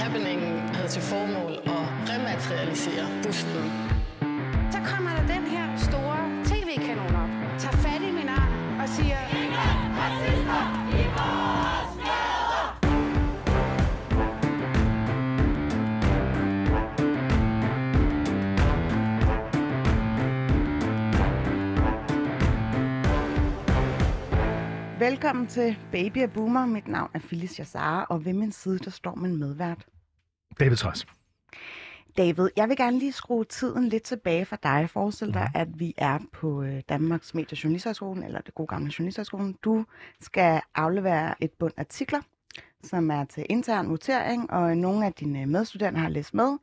Happeningen havde til formål at rematerialisere busten. Så kommer der den Velkommen til Baby og Boomer. Mit navn er Phyllis Jassara, og ved min side, der står min medvært. David Træs. David, jeg vil gerne lige skrue tiden lidt tilbage for dig. Forestil dig, at vi er på øh, Danmarks Medie- og Journalisthøjskolen, eller det gode gamle Journalisthøjskolen. Du skal aflevere et bund artikler, som er til intern votering, og nogle af dine medstuderende har læst med.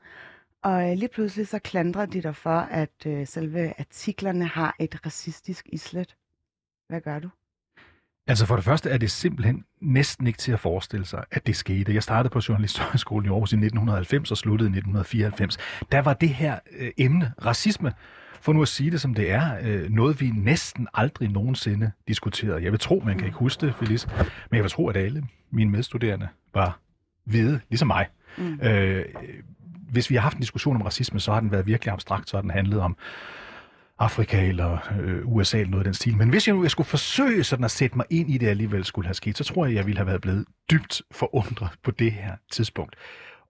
Og øh, lige pludselig så klandrer de dig for, at øh, selve artiklerne har et racistisk islet. Hvad gør du? Altså for det første er det simpelthen næsten ikke til at forestille sig, at det skete. Jeg startede på Journalisthøjskolen i Aarhus i 1990 og sluttede i 1994. Der var det her øh, emne, racisme, for nu at sige det som det er, øh, noget vi næsten aldrig nogensinde diskuterede. Jeg vil tro, man kan ikke huske det, Felice, men jeg vil tro, at alle mine medstuderende var hvide, ligesom mig. Mm. Øh, hvis vi har haft en diskussion om racisme, så har den været virkelig abstrakt, så har den handlet om Afrika eller øh, USA eller noget af den stil. Men hvis jeg nu jeg skulle forsøge sådan at sætte mig ind i det alligevel skulle have sket, så tror jeg, jeg ville have været blevet dybt forundret på det her tidspunkt.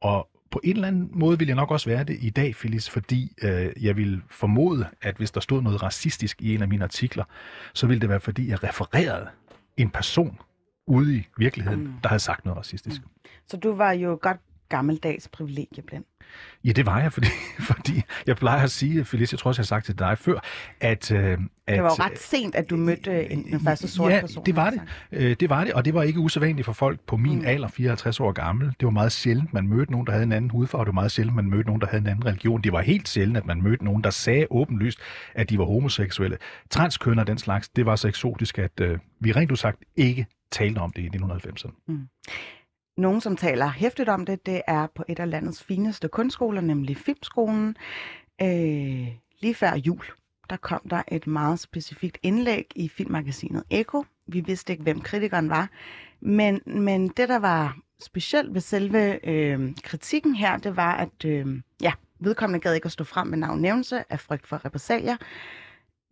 Og på en eller anden måde vil jeg nok også være det i dag, Phyllis, fordi øh, jeg vil formode, at hvis der stod noget racistisk i en af mine artikler, så ville det være, fordi jeg refererede en person ude i virkeligheden, mm. der havde sagt noget racistisk. Mm. Så du var jo godt gammeldags privilegieblind. Ja, det var jeg, fordi, fordi jeg plejer at sige, Felice, jeg tror også, jeg har sagt til dig før, at... Øh, at det var jo ret sent, at du mødte en, en første sort ja, person. det var det. Øh, det var det, og det var ikke usædvanligt for folk på min mm. alder, 54 år gammel. Det var meget sjældent, man mødte nogen, der havde en anden hudfarve. Det var meget sjældent, man mødte nogen, der havde en anden religion. Det var helt sjældent, at man mødte nogen, der sagde åbenlyst, at de var homoseksuelle. Transkønner og den slags, det var så eksotisk, at øh, vi rent udsagt ikke talte om det i 1990'erne. Mm. Nogen, som taler hæftigt om det, det er på et af landets fineste kunstskoler, nemlig Filmskolen. Øh, lige før jul, der kom der et meget specifikt indlæg i filmmagasinet Eko. Vi vidste ikke, hvem kritikeren var. Men, men det, der var specielt ved selve øh, kritikken her, det var, at øh, ja, vedkommende gad ikke at stå frem med navnnævnelse af frygt for repressalier.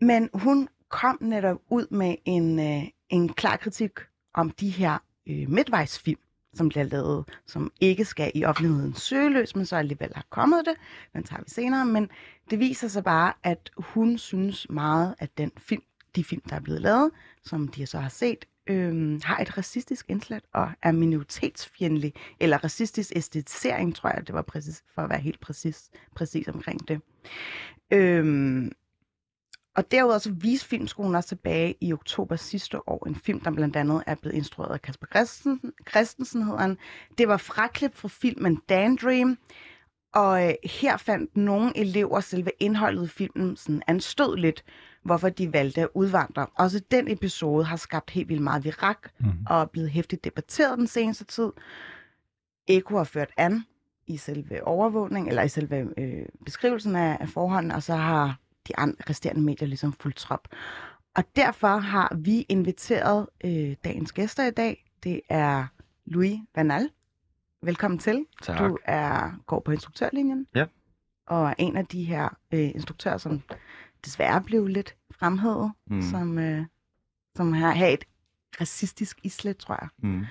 Men hun kom netop ud med en, øh, en klar kritik om de her øh, midtvejsfilm, som bliver lavet, som ikke skal i offentligheden søgeløs, men så alligevel har kommet det. Den tager vi senere. Men det viser sig bare, at hun synes meget, at den film, de film, der er blevet lavet, som de så har set, øh, har et racistisk indslag og er minoritetsfjendtlig, eller racistisk æstetisering, tror jeg, det var præcis, for at være helt præcis, præcis omkring det. Øh, og derudover så viste Filmskolen også tilbage i oktober sidste år en film, der blandt andet er blevet instrueret af Kasper Christensen, Christensen hedder han. Det var fraklip fra filmen Dan Dream, og øh, her fandt nogle elever selve indholdet i filmen sådan anstødeligt, hvorfor de valgte at udvandre. Også den episode har skabt helt vildt meget virak mm. og er blevet hæftigt debatteret den seneste tid. Eko har ført an i selve overvågning, eller i selve øh, beskrivelsen af, af forholdene, og så har de andre resterende medier ligesom fuldt trop. Og derfor har vi inviteret øh, dagens gæster i dag. Det er Louis Vanal. Velkommen til. Tak. Du er, går på instruktørlinjen. Ja. Og er en af de her øh, instruktører, som desværre blev lidt fremhævet, mm. som, øh, som har, har et racistisk islet, tror jeg. Mm.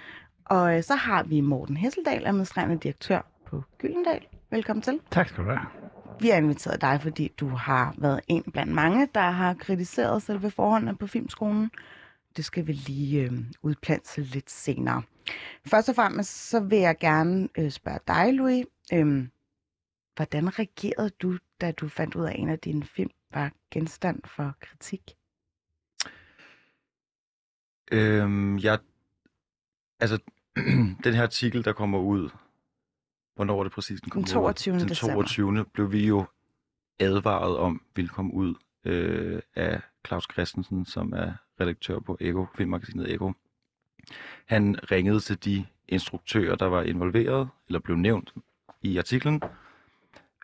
Og øh, så har vi Morten Hesseldal, administrerende direktør på Gyldendal. Velkommen til. Tak skal du have. Vi har inviteret dig, fordi du har været en blandt mange, der har kritiseret selve forholdene på Filmskolen. Det skal vi lige øh, udplante lidt senere. Først og fremmest så vil jeg gerne øh, spørge dig, Louis. Øh, hvordan reagerede du, da du fandt ud af, at en af dine film var genstand for kritik? Øhm, jeg, altså, den her artikel, der kommer ud, hvornår var det præcis, den kom Den 22. ud? Den december. 22. blev vi jo advaret om, ville komme ud øh, af Claus Christensen, som er redaktør på Eko, filmmagasinet Eko. Han ringede til de instruktører, der var involveret, eller blev nævnt i artiklen,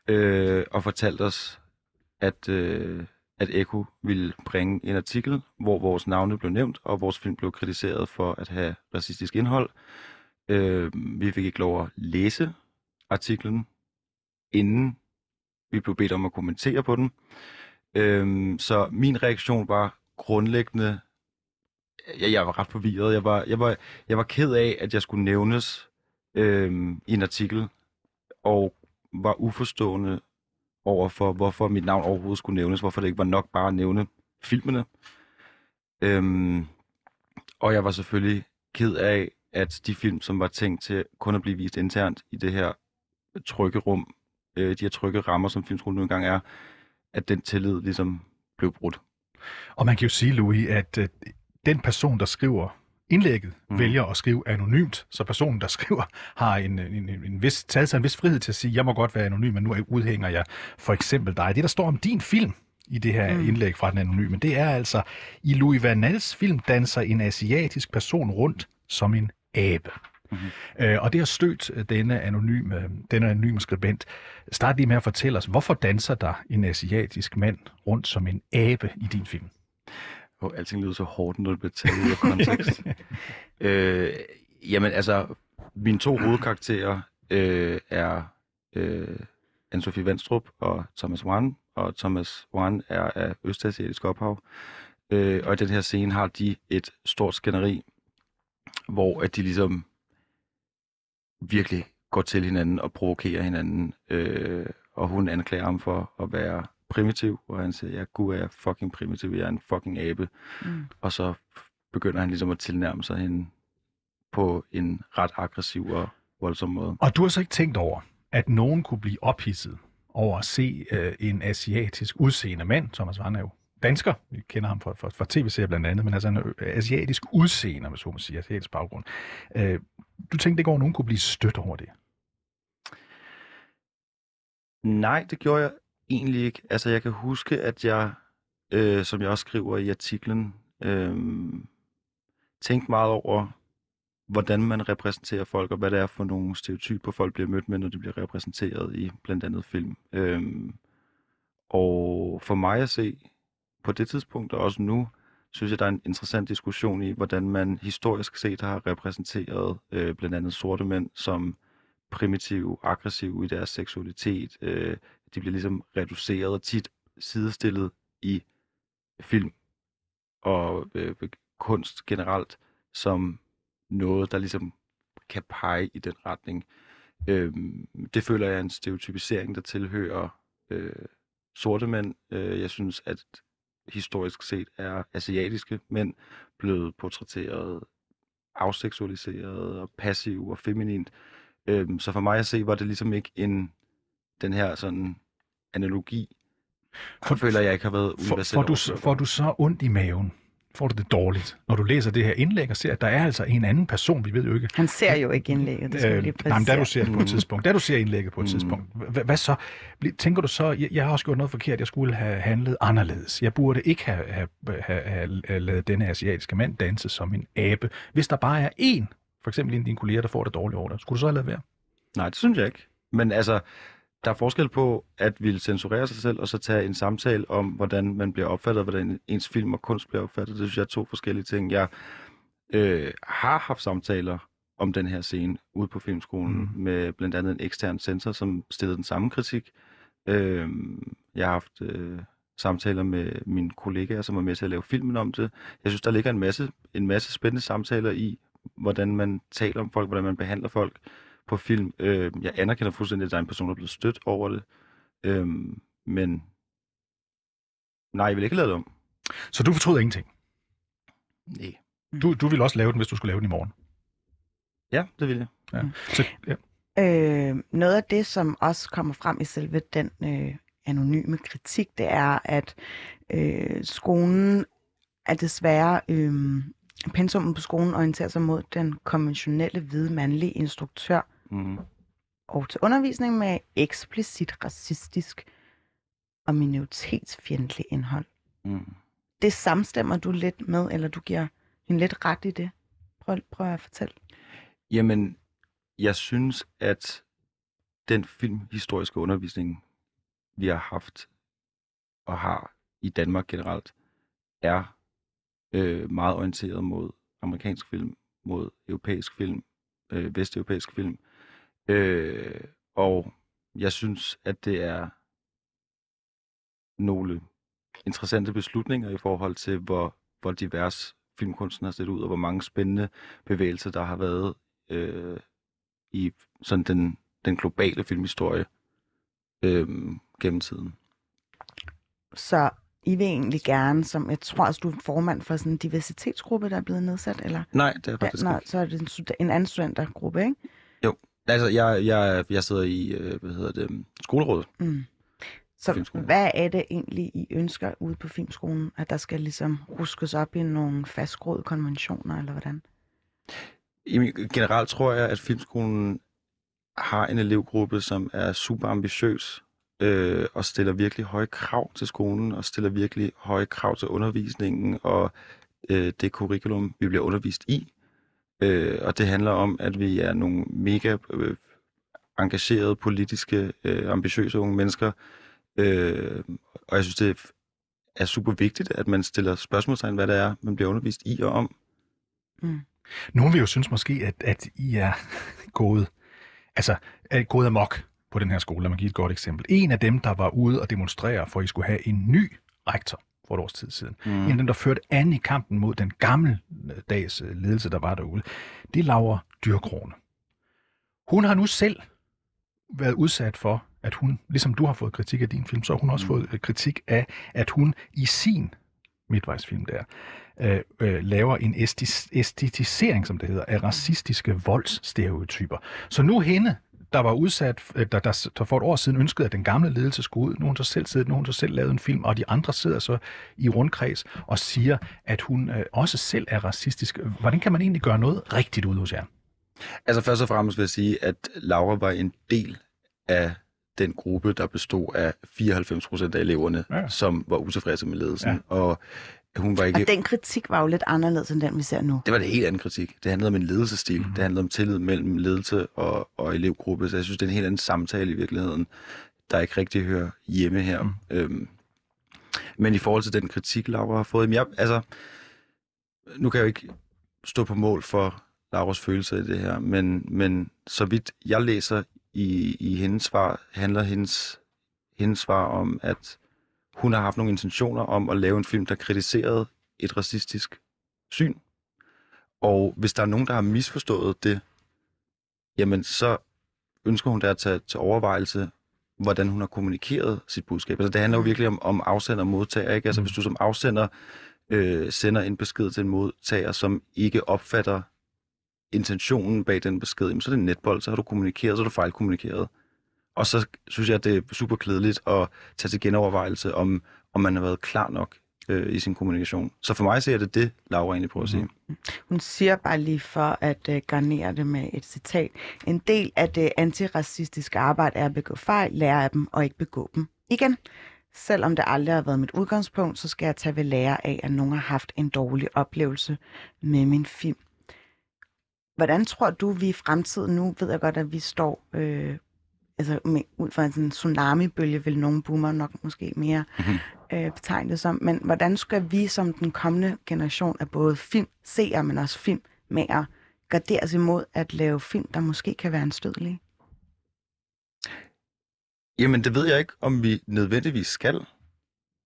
øh, og fortalte os, at, øh, at Eko ville bringe en artikel, hvor vores navne blev nævnt, og vores film blev kritiseret for at have racistisk indhold. Øh, vi fik ikke lov at læse artiklen, inden vi blev bedt om at kommentere på den. Øhm, så min reaktion var grundlæggende, jeg, jeg var ret forvirret. Jeg var, jeg, var, jeg var ked af, at jeg skulle nævnes øhm, i en artikel, og var uforstående over for, hvorfor mit navn overhovedet skulle nævnes, hvorfor det ikke var nok bare at nævne filmene. Øhm, og jeg var selvfølgelig ked af, at de film, som var tænkt til kun at blive vist internt i det her trygge rum, øh, de her trygge rammer, som filmskolen nu engang er, at den tillid ligesom blev brudt. Og man kan jo sige, Louis, at øh, den person, der skriver indlægget, mm. Vælger at skrive anonymt, så personen, der skriver, har en, en, en, en vis, taget sig en vis frihed til at sige, jeg må godt være anonym, men nu udhænger jeg for eksempel dig. Det, der står om din film i det her mm. indlæg fra den anonyme, det er altså, i Louis Van Nals film danser en asiatisk person rundt som en abe. Mm-hmm. Øh, og det har stødt øh, denne anonyme, denne anonyme skribent. Start lige med at fortælle os, hvorfor danser der en asiatisk mand rundt som en abe i din film? Og alting lyder så hårdt, når det bliver taget ud af kontekst. øh, jamen altså, mine to hovedkarakterer øh, er øh, Anne-Sophie Vandstrup og Thomas Wan, og Thomas Wan er af østasiatisk ophav. Øh, og i den her scene har de et stort skænderi, hvor at de ligesom virkelig går til hinanden og provokerer hinanden. Øh, og hun anklager ham for at være primitiv, og han siger, ja, gud er jeg fucking primitiv, jeg er en fucking abe. Mm. Og så begynder han ligesom at tilnærme sig hende på en ret aggressiv og voldsom måde. Og du har så ikke tænkt over, at nogen kunne blive ophidset over at se øh, en asiatisk udseende mand, Thomas Warn er jo dansker, vi kender ham fra, fra, fra tv-serier blandt andet, men altså en asiatisk udseende, hvis man siger, asiatisk baggrund. Øh, du tænkte ikke over, at nogen kunne blive stødt over det? Nej, det gjorde jeg egentlig ikke. Altså, jeg kan huske, at jeg, øh, som jeg også skriver i artiklen, øh, tænkte meget over, hvordan man repræsenterer folk, og hvad det er for nogle stereotyper, folk bliver mødt med, når de bliver repræsenteret i blandt andet film. Øh, og for mig at se, på det tidspunkt og også nu, synes jeg, der er en interessant diskussion i, hvordan man historisk set har repræsenteret øh, blandt andet sorte mænd som primitive, aggressive i deres seksualitet. Øh, de bliver ligesom reduceret og tit sidestillet i film og øh, kunst generelt som noget, der ligesom kan pege i den retning. Øh, det føler jeg er en stereotypisering, der tilhører øh, sorte mænd. Øh, jeg synes, at historisk set er asiatiske mænd blevet portrætteret afseksualiseret og passiv og feminint. Øhm, så for mig at se, var det ligesom ikke en den her sådan analogi, for, føler jeg ikke har været For, universel. får, du, får du så ondt i maven? Får du det dårligt, når du læser det her indlæg og ser, at der er altså en anden person, vi ved jo ikke, Han ser jo ikke indlægget, det skal vi lige Øh, nej, men da du ser det på et Mm. tidspunkt, da du ser indlægget på et Mm. tidspunkt, hva- hvad så? Tænker du så, jeg, jeg har også gjort noget forkert, jeg skulle have handlet anderledes. Jeg burde ikke have, have, have, have, have lavet denne asiatiske mand danse som en abe. Hvis der bare er én, for eksempel en af dine kolleger, der får det dårligt over dig, skulle du så have lavet være? Nej, det synes jeg ikke. Men altså, der er forskel på at ville censurere sig selv, og så tage en samtale om, hvordan man bliver opfattet, hvordan ens film og kunst bliver opfattet. Det synes jeg er to forskellige ting. Jeg øh, har haft samtaler om den her scene ude på filmskolen, mm. med blandt andet en ekstern censor, som stillede den samme kritik. Øh, jeg har haft øh, samtaler med mine kollegaer, som var med til at lave filmen om det. Jeg synes, der ligger en masse, en masse spændende samtaler i, hvordan man taler om folk, hvordan man behandler folk på film. Øh, jeg anerkender fuldstændig, at der er en person, der er blevet stødt over det. Øh, men nej, jeg vil ikke lave det om. Så du fortryder ingenting. Nej. Du, du vil også lave den, hvis du skulle lave den i morgen. Ja, det vil jeg. Ja. Så, ja. Øh, noget af det, som også kommer frem i selve den øh, anonyme kritik, det er, at øh, skolen er desværre, øh, pensummen på skolen orienterer sig mod den konventionelle hvide mandlige instruktør Mm. og til undervisning med eksplicit racistisk og minoritetsfjendtlig indhold. Mm. Det samstemmer du lidt med, eller du giver en lidt ret i det? Prøv, prøv at fortælle. Jamen, jeg synes, at den filmhistoriske undervisning, vi har haft og har i Danmark generelt, er øh, meget orienteret mod amerikansk film, mod europæisk film, øh, vesteuropæisk film. Øh, og jeg synes, at det er nogle interessante beslutninger i forhold til, hvor, hvor divers filmkunsten har set ud, og hvor mange spændende bevægelser, der har været øh, i sådan den, den globale filmhistorie øh, gennem tiden. Så I vil egentlig gerne, som jeg tror også, du er formand for sådan en diversitetsgruppe, der er blevet nedsat, eller? Nej, det er Ja, faktisk nej, ikke. så er det en, en anden studentergruppe, ikke? Altså, jeg, jeg, jeg sidder i, øh, hvad hedder det, skolerådet. Mm. Så hvad er det egentlig, I ønsker ude på filmskolen? At der skal ligesom ruskes op i nogle fastgroede konventioner, eller hvordan? Jamen, generelt tror jeg, at filmskolen har en elevgruppe, som er super ambitiøs øh, og stiller virkelig høje krav til skolen og stiller virkelig høje krav til undervisningen og øh, det curriculum, vi bliver undervist i. Øh, og det handler om, at vi er nogle mega øh, engagerede, politiske, øh, ambitiøse unge mennesker. Øh, og jeg synes, det er super vigtigt, at man stiller spørgsmålstegn, hvad det er, man bliver undervist i og om. Nogle vil jo synes måske, at, at I er gået, altså, er gået amok på den her skole. Lad mig give et godt eksempel. En af dem, der var ude og demonstrere for, at I skulle have en ny rektor for et års tid siden. Mm. En af dem, der førte an i kampen mod den gamle dags øh, ledelse, der var derude, det er Laura Dyrkrone. Hun har nu selv været udsat for, at hun, ligesom du har fået kritik af din film, så har hun også Mm. fået øh, kritik af, at hun i sin midtvejsfilm der, øh, øh, laver en æstis- æstetisering, som det hedder, af racistiske voldsstereotyper. Så nu hende, der var udsat, øh, der, der, der for et år siden ønskede, at den gamle ledelse skulle ud, nu har hun så selv siddet, nu har hun så selv lavet en film, og de andre sidder så i rundkreds og siger, at hun øh, også selv er racistisk. Hvordan kan man egentlig gøre noget rigtigt ud hos jer? Altså først og fremmest vil jeg sige, at Laura var en del af den gruppe, der bestod af 94 procent af eleverne, Ja. som var utilfredse med ledelsen. Ja. Og hun var ikke... Og den kritik var jo lidt anderledes end den, vi ser nu. Det var det helt anden kritik. Det handlede om en ledelsesstil. Mm. Det handlede om tillid mellem ledelse og, og elevgruppe. Så jeg synes, det er en helt anden samtale i virkeligheden, der ikke rigtig hører hjemme her. Mm. Øhm, men i forhold til den kritik, Laura har fået, jeg, altså, nu kan jeg jo ikke stå på mål for Lauras følelser i det her, men, men så vidt jeg læser i, i hendes svar, handler hendes, hendes svar om, at hun har haft nogle intentioner om at lave en film, der kritiserede et racistisk syn. Og hvis der er nogen, der har misforstået det, jamen så ønsker hun da at tage til overvejelse, hvordan hun har kommunikeret sit budskab. Altså det handler jo virkelig om, om afsender og modtager. Ikke? Altså Mm. hvis du som afsender øh, sender en besked til en modtager, som ikke opfatter intentionen bag den besked, jamen, så er det netbold, så har du kommunikeret, så har du fejlkommunikeret. Og så synes jeg, det er super klædeligt at tage til genovervejelse, om, om man har været klar nok øh, i sin kommunikation. Så for mig ser det det, Laura egentlig prøver at sige. Mm-hmm. Hun siger bare lige for at øh, garnere det med et citat. En del af det antiracistiske arbejde er at begå fejl, lære af dem og ikke begå dem igen. Selvom det aldrig har været mit udgangspunkt, så skal jeg tage ved lære af, at nogen har haft en dårlig oplevelse med min film. Hvordan tror du, vi i fremtiden, nu ved jeg godt, at vi står øh, altså med, ud fra en sådan tsunami-bølge, vil nogle boomer nok måske mere Mhm. øh, betegne det som. Men hvordan skal vi som den kommende generation af både filmseere, men også filmmager, gardere os imod at lave film, der måske kan være anstødelige? Jamen, det ved jeg ikke, om vi nødvendigvis skal.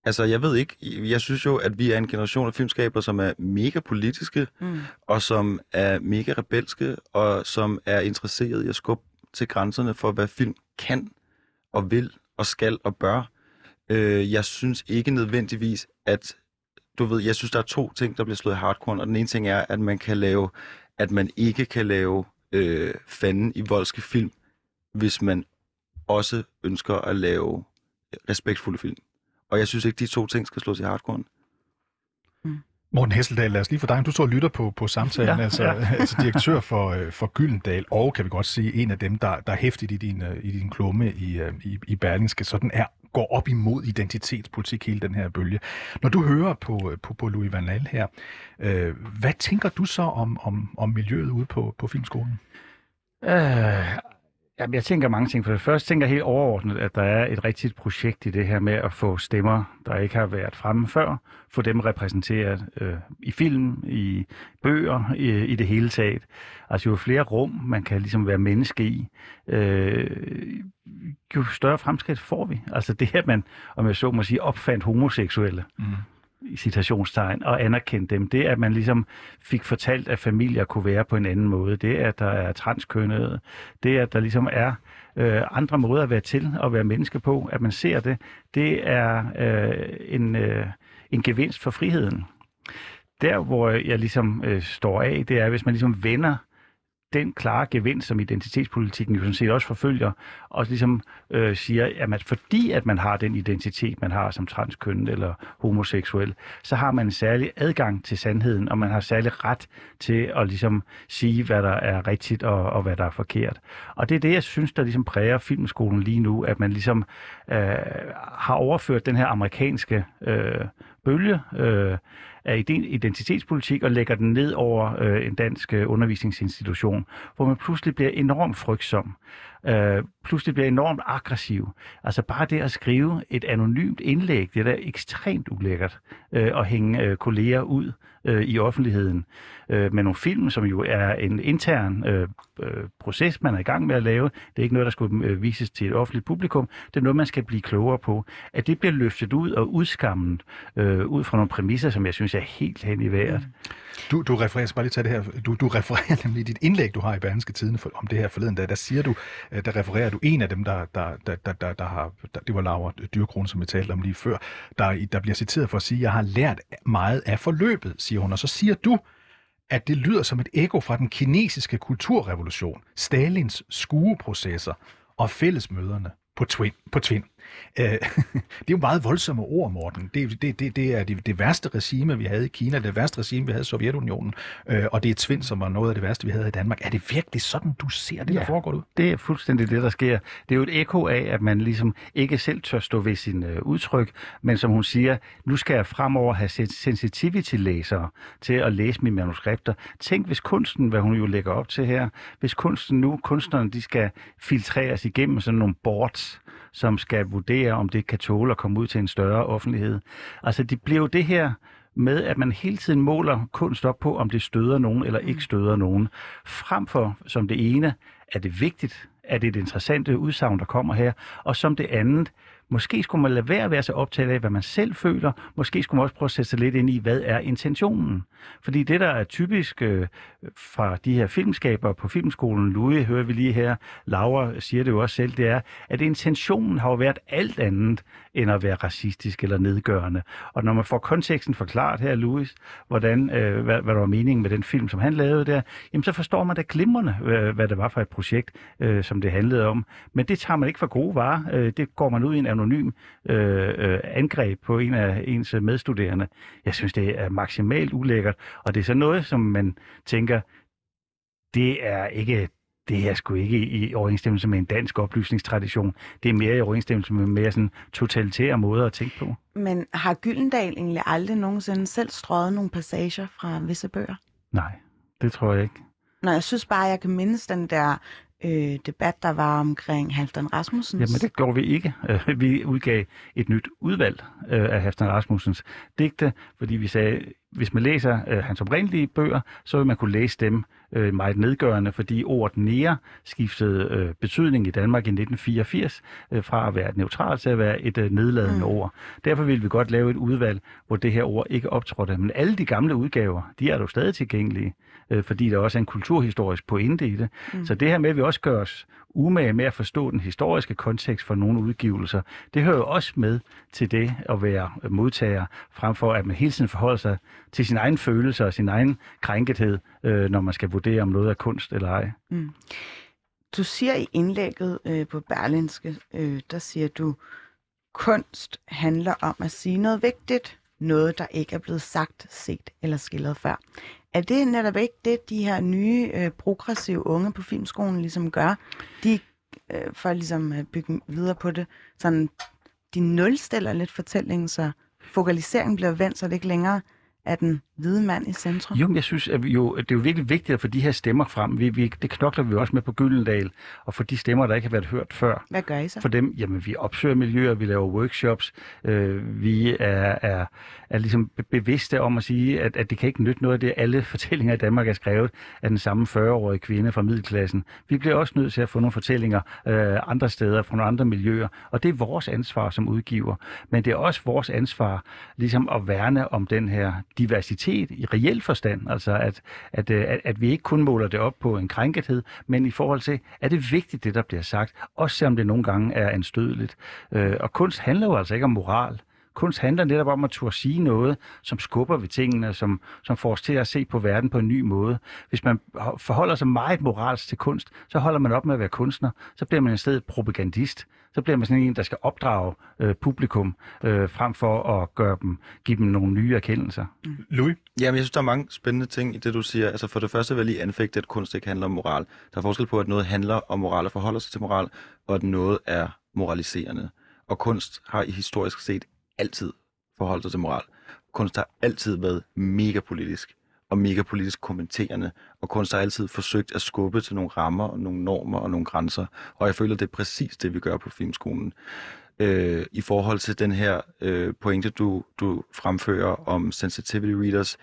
Altså, jeg ved ikke. Jeg synes jo, at vi er en generation af filmskaber, som er mega politiske, Mm. og som er mega rebelske, og som er interesseret i at skubbe til grænserne for, hvad film kan, og vil, og skal, og bør. Øh, jeg synes ikke nødvendigvis, at... Du ved, jeg synes, der er to ting, der bliver slået i hardcore, og den ene ting er, at man kan lave... At man ikke kan lave øh, fanden i voldske film, hvis man også ønsker at lave respektfulde film. Og jeg synes ikke, de to ting skal slås i hardcore. Morten Hesseldal, lad os lige få dig. Du står og lytter på, på samtalen, ja, altså, ja. altså direktør for, øh, for Gyldendal, og kan vi godt sige, en af dem, der, der er hæftigt i din, øh, i din klumme i, øh, i, i Berlingske, så den er, går op imod identitetspolitik, hele den her bølge. Når du hører på, på, på Louis Van Gaal her, øh, hvad tænker du så om, om, om miljøet ude på, på filmskolen? Øh, Jamen, jeg tænker mange ting. For det første tænker jeg helt overordnet, at der er et rigtigt projekt i det her med at få stemmer, der ikke har været fremme før, få dem repræsenteret øh, i film, i bøger, i, i det hele taget. Altså jo flere rum, man kan ligesom være menneske i, øh, jo større fremskridt får vi. Altså det, at man, om jeg så må sige, opfandt homoseksuelle, mm i citationstegn, og anerkendte dem. Det, at man ligesom fik fortalt, at familier kunne være på en anden måde. Det, at der er transkønnede. Det, at der ligesom er øh, andre måder at være til og være menneske på. At man ser det. Det er øh, en, øh, en gevinst for friheden. Der, hvor jeg ligesom øh, står af, det er, hvis man ligesom vender den klare gevinst, som identitetspolitikken jo sådan set også forfølger, og ligesom øh, siger, at man, fordi at man har den identitet, man har som transkønnet eller homoseksuel, så har man en særlig adgang til sandheden, og man har særlig ret til at ligesom sige, hvad der er rigtigt og, og hvad der er forkert. Og det er det, jeg synes, der ligesom præger filmskolen lige nu, at man ligesom øh, har overført den her amerikanske øh, bølge, øh, af identitetspolitik og lægger den ned over øh, en dansk øh, undervisningsinstitution, hvor man pludselig bliver enormt frygtsom, øh, pludselig bliver enormt aggressiv. Altså bare det at skrive et anonymt indlæg, det er da ekstremt ulækkert øh, at hænge øh, kolleger ud øh, i offentligheden øh, med nogle film, som jo er en intern øh, øh, proces, man er i gang med at lave. Det er ikke noget, der skulle øh, vises til et offentligt publikum. Det er noget, man skal blive klogere på. At det bliver løftet ud og udskammet øh, ud fra nogle præmisser, som jeg synes er helt hen i vejret. Mm. Du, du refererer, bare lige til det her, du, du refererer nemlig dit indlæg, du har i Berlingske Tidene for, om det her forleden, der, der siger du, øh, der refererer du en af dem, der, der, der, der, der, der har, der, det var Laura Dyrkron, som vi talte om lige før, der, der bliver citeret for at sige, jeg har lært meget af forløbet, siger hun, og så siger du, at det lyder som et ekko fra den kinesiske kulturrevolution, Stalins skueprocesser og fællesmøderne på Twin. På Twin. Øh, det er jo meget voldsomme ord, Morten. Det, det, det, det er det, det værste regime, vi havde i Kina, det værste regime, vi havde i Sovjetunionen, øh, og det er Twin, som var noget af det værste, vi havde i Danmark. Er det virkelig sådan, du ser det, ja, der foregår ud? det er fuldstændig det, der sker. Det er jo et ekko af, at man ligesom ikke selv tør stå ved sin øh, udtryk, men som hun siger, nu skal jeg fremover have sensitivity-læsere til at læse mine manuskripter. Tænk, hvis kunsten, hvad hun jo lægger op til her, hvis kunsten nu, kunstnerne, de skal filtreres igennem sådan nogle boards, som skal vurdere, om det kan tåle at komme ud til en større offentlighed. Altså, det bliver jo det her med, at man hele tiden måler kunst op på, om det støder nogen eller ikke støder nogen. Frem for, som det ene, er det vigtigt, at det er et interessant udsagn, der kommer her, og som det andet, Måske skulle man lade være at være så optaget af, hvad man selv føler. Måske skulle man også prøve at sætte sig lidt ind i, hvad er intentionen? Fordi det, der er typisk øh, fra de her filmskaber på filmskolen, Louis hører vi lige her, Laura siger det jo også selv, det er, at intentionen har jo været alt andet end at være racistisk eller nedgørende. Og når man får konteksten forklaret her, Louis, hvordan, øh, hvad, hvad der var meningen med den film, som han lavede der, jamen så forstår man da glimrende, hvad, hvad det var for et projekt, øh, som det handlede om. Men det tager man ikke for gode varer. Øh, det går man ud i en anonym øh, øh, angreb på en af ens medstuderende. Jeg synes, det er maksimalt ulækkert, og det er så noget, som man tænker, det er ikke det er sgu ikke i overensstemmelse med en dansk oplysningstradition. Det er mere i overensstemmelse med mere sådan totalitære måder at tænke på. Men har Gyldendal egentlig aldrig nogensinde selv strøget nogle passager fra visse bøger? Nej, det tror jeg ikke. Nå, jeg synes bare, jeg kan mindes den der øh, debat, der var omkring Halvdan Rasmussens. Jamen det gjorde vi ikke. Øh, vi udgav et nyt udvalg øh, af Halvdan Rasmussens digte, fordi vi sagde, hvis man læser øh, hans oprindelige bøger, så vil man kunne læse dem øh, meget nedgørende, fordi ordet nære skiftede øh, betydning i Danmark i 1984 øh, fra at være neutralt til at være et øh, nedladende mm. ord. Derfor vil vi godt lave et udvalg, hvor det her ord ikke optrådte. Men alle de gamle udgaver, de er jo stadig tilgængelige, øh, fordi der også er en kulturhistorisk pointe i det. Mm. Så det her med, at vi også gør os umage med at forstå den historiske kontekst for nogle udgivelser, det hører jo også med til det at være modtager, frem for at man hele tiden forholder sig til sin egen følelse og sin egen krænkethed, øh, når man skal vurdere, om noget er kunst eller ej. Mm. Du siger i indlægget øh, på Berlinske, øh, der siger du, kunst handler om at sige noget vigtigt, noget, der ikke er blevet sagt, set eller skildret før. Er det netop ikke det, de her nye, øh, progressive unge på filmskolen ligesom gør? De, øh, for ligesom at bygge videre på det, sådan, de nulstiller lidt fortællingen, så fokaliseringen bliver vendt, så det ikke længere er den hvide mand i centrum? Jo, men jeg synes, at vi jo, det er jo virkelig vigtigt at få de her stemmer frem. Vi, vi, det knokler vi også med på Gyldendal, og for de stemmer, der ikke har været hørt før. Hvad gør I så? For dem, jamen vi opsøger miljøer, vi laver workshops, øh, vi er, er, er ligesom be- bevidste om at sige, at, at det kan ikke nytte noget af det, alle fortællinger i Danmark er skrevet af den samme 40-årige kvinde fra middelklassen. Vi bliver også nødt til at få nogle fortællinger øh, andre steder, fra nogle andre miljøer, og det er vores ansvar som udgiver. Men det er også vores ansvar ligesom at værne om den her diversitet i reel forstand, altså at, at, øh, at, at vi ikke kun måler det op på en krænkethed, men i forhold til, er det vigtigt, det der bliver sagt, også selvom det nogle gange er anstødeligt. Øh, og kunst handler jo altså ikke om moral. Kunst handler netop om at turde sige noget, som skubber ved tingene, som, som får os til at se på verden på en ny måde. Hvis man forholder sig meget moralsk til kunst, så holder man op med at være kunstner. Så bliver man i stedet propagandist. Så bliver man sådan en, der skal opdrage øh, publikum, øh, frem for at gøre dem, give dem nogle nye erkendelser. Louis? Jamen, jeg synes, der er mange spændende ting i det, du siger. Altså, for det første vil jeg lige anfægte, at kunst ikke handler om moral. Der er forskel på, at noget handler om moral og forholder sig til moral, og at noget er moraliserende. Og kunst har i historisk set altid forholdt sig til moral. Kunst har altid været mega politisk og mega politisk kommenterende, og kunst har altid forsøgt at skubbe til nogle rammer, og nogle normer og nogle grænser, og jeg føler, det er præcis det, vi gør på filmskolen. Øh, I forhold til den her øh, pointe, du, du fremfører om sensitivity readers,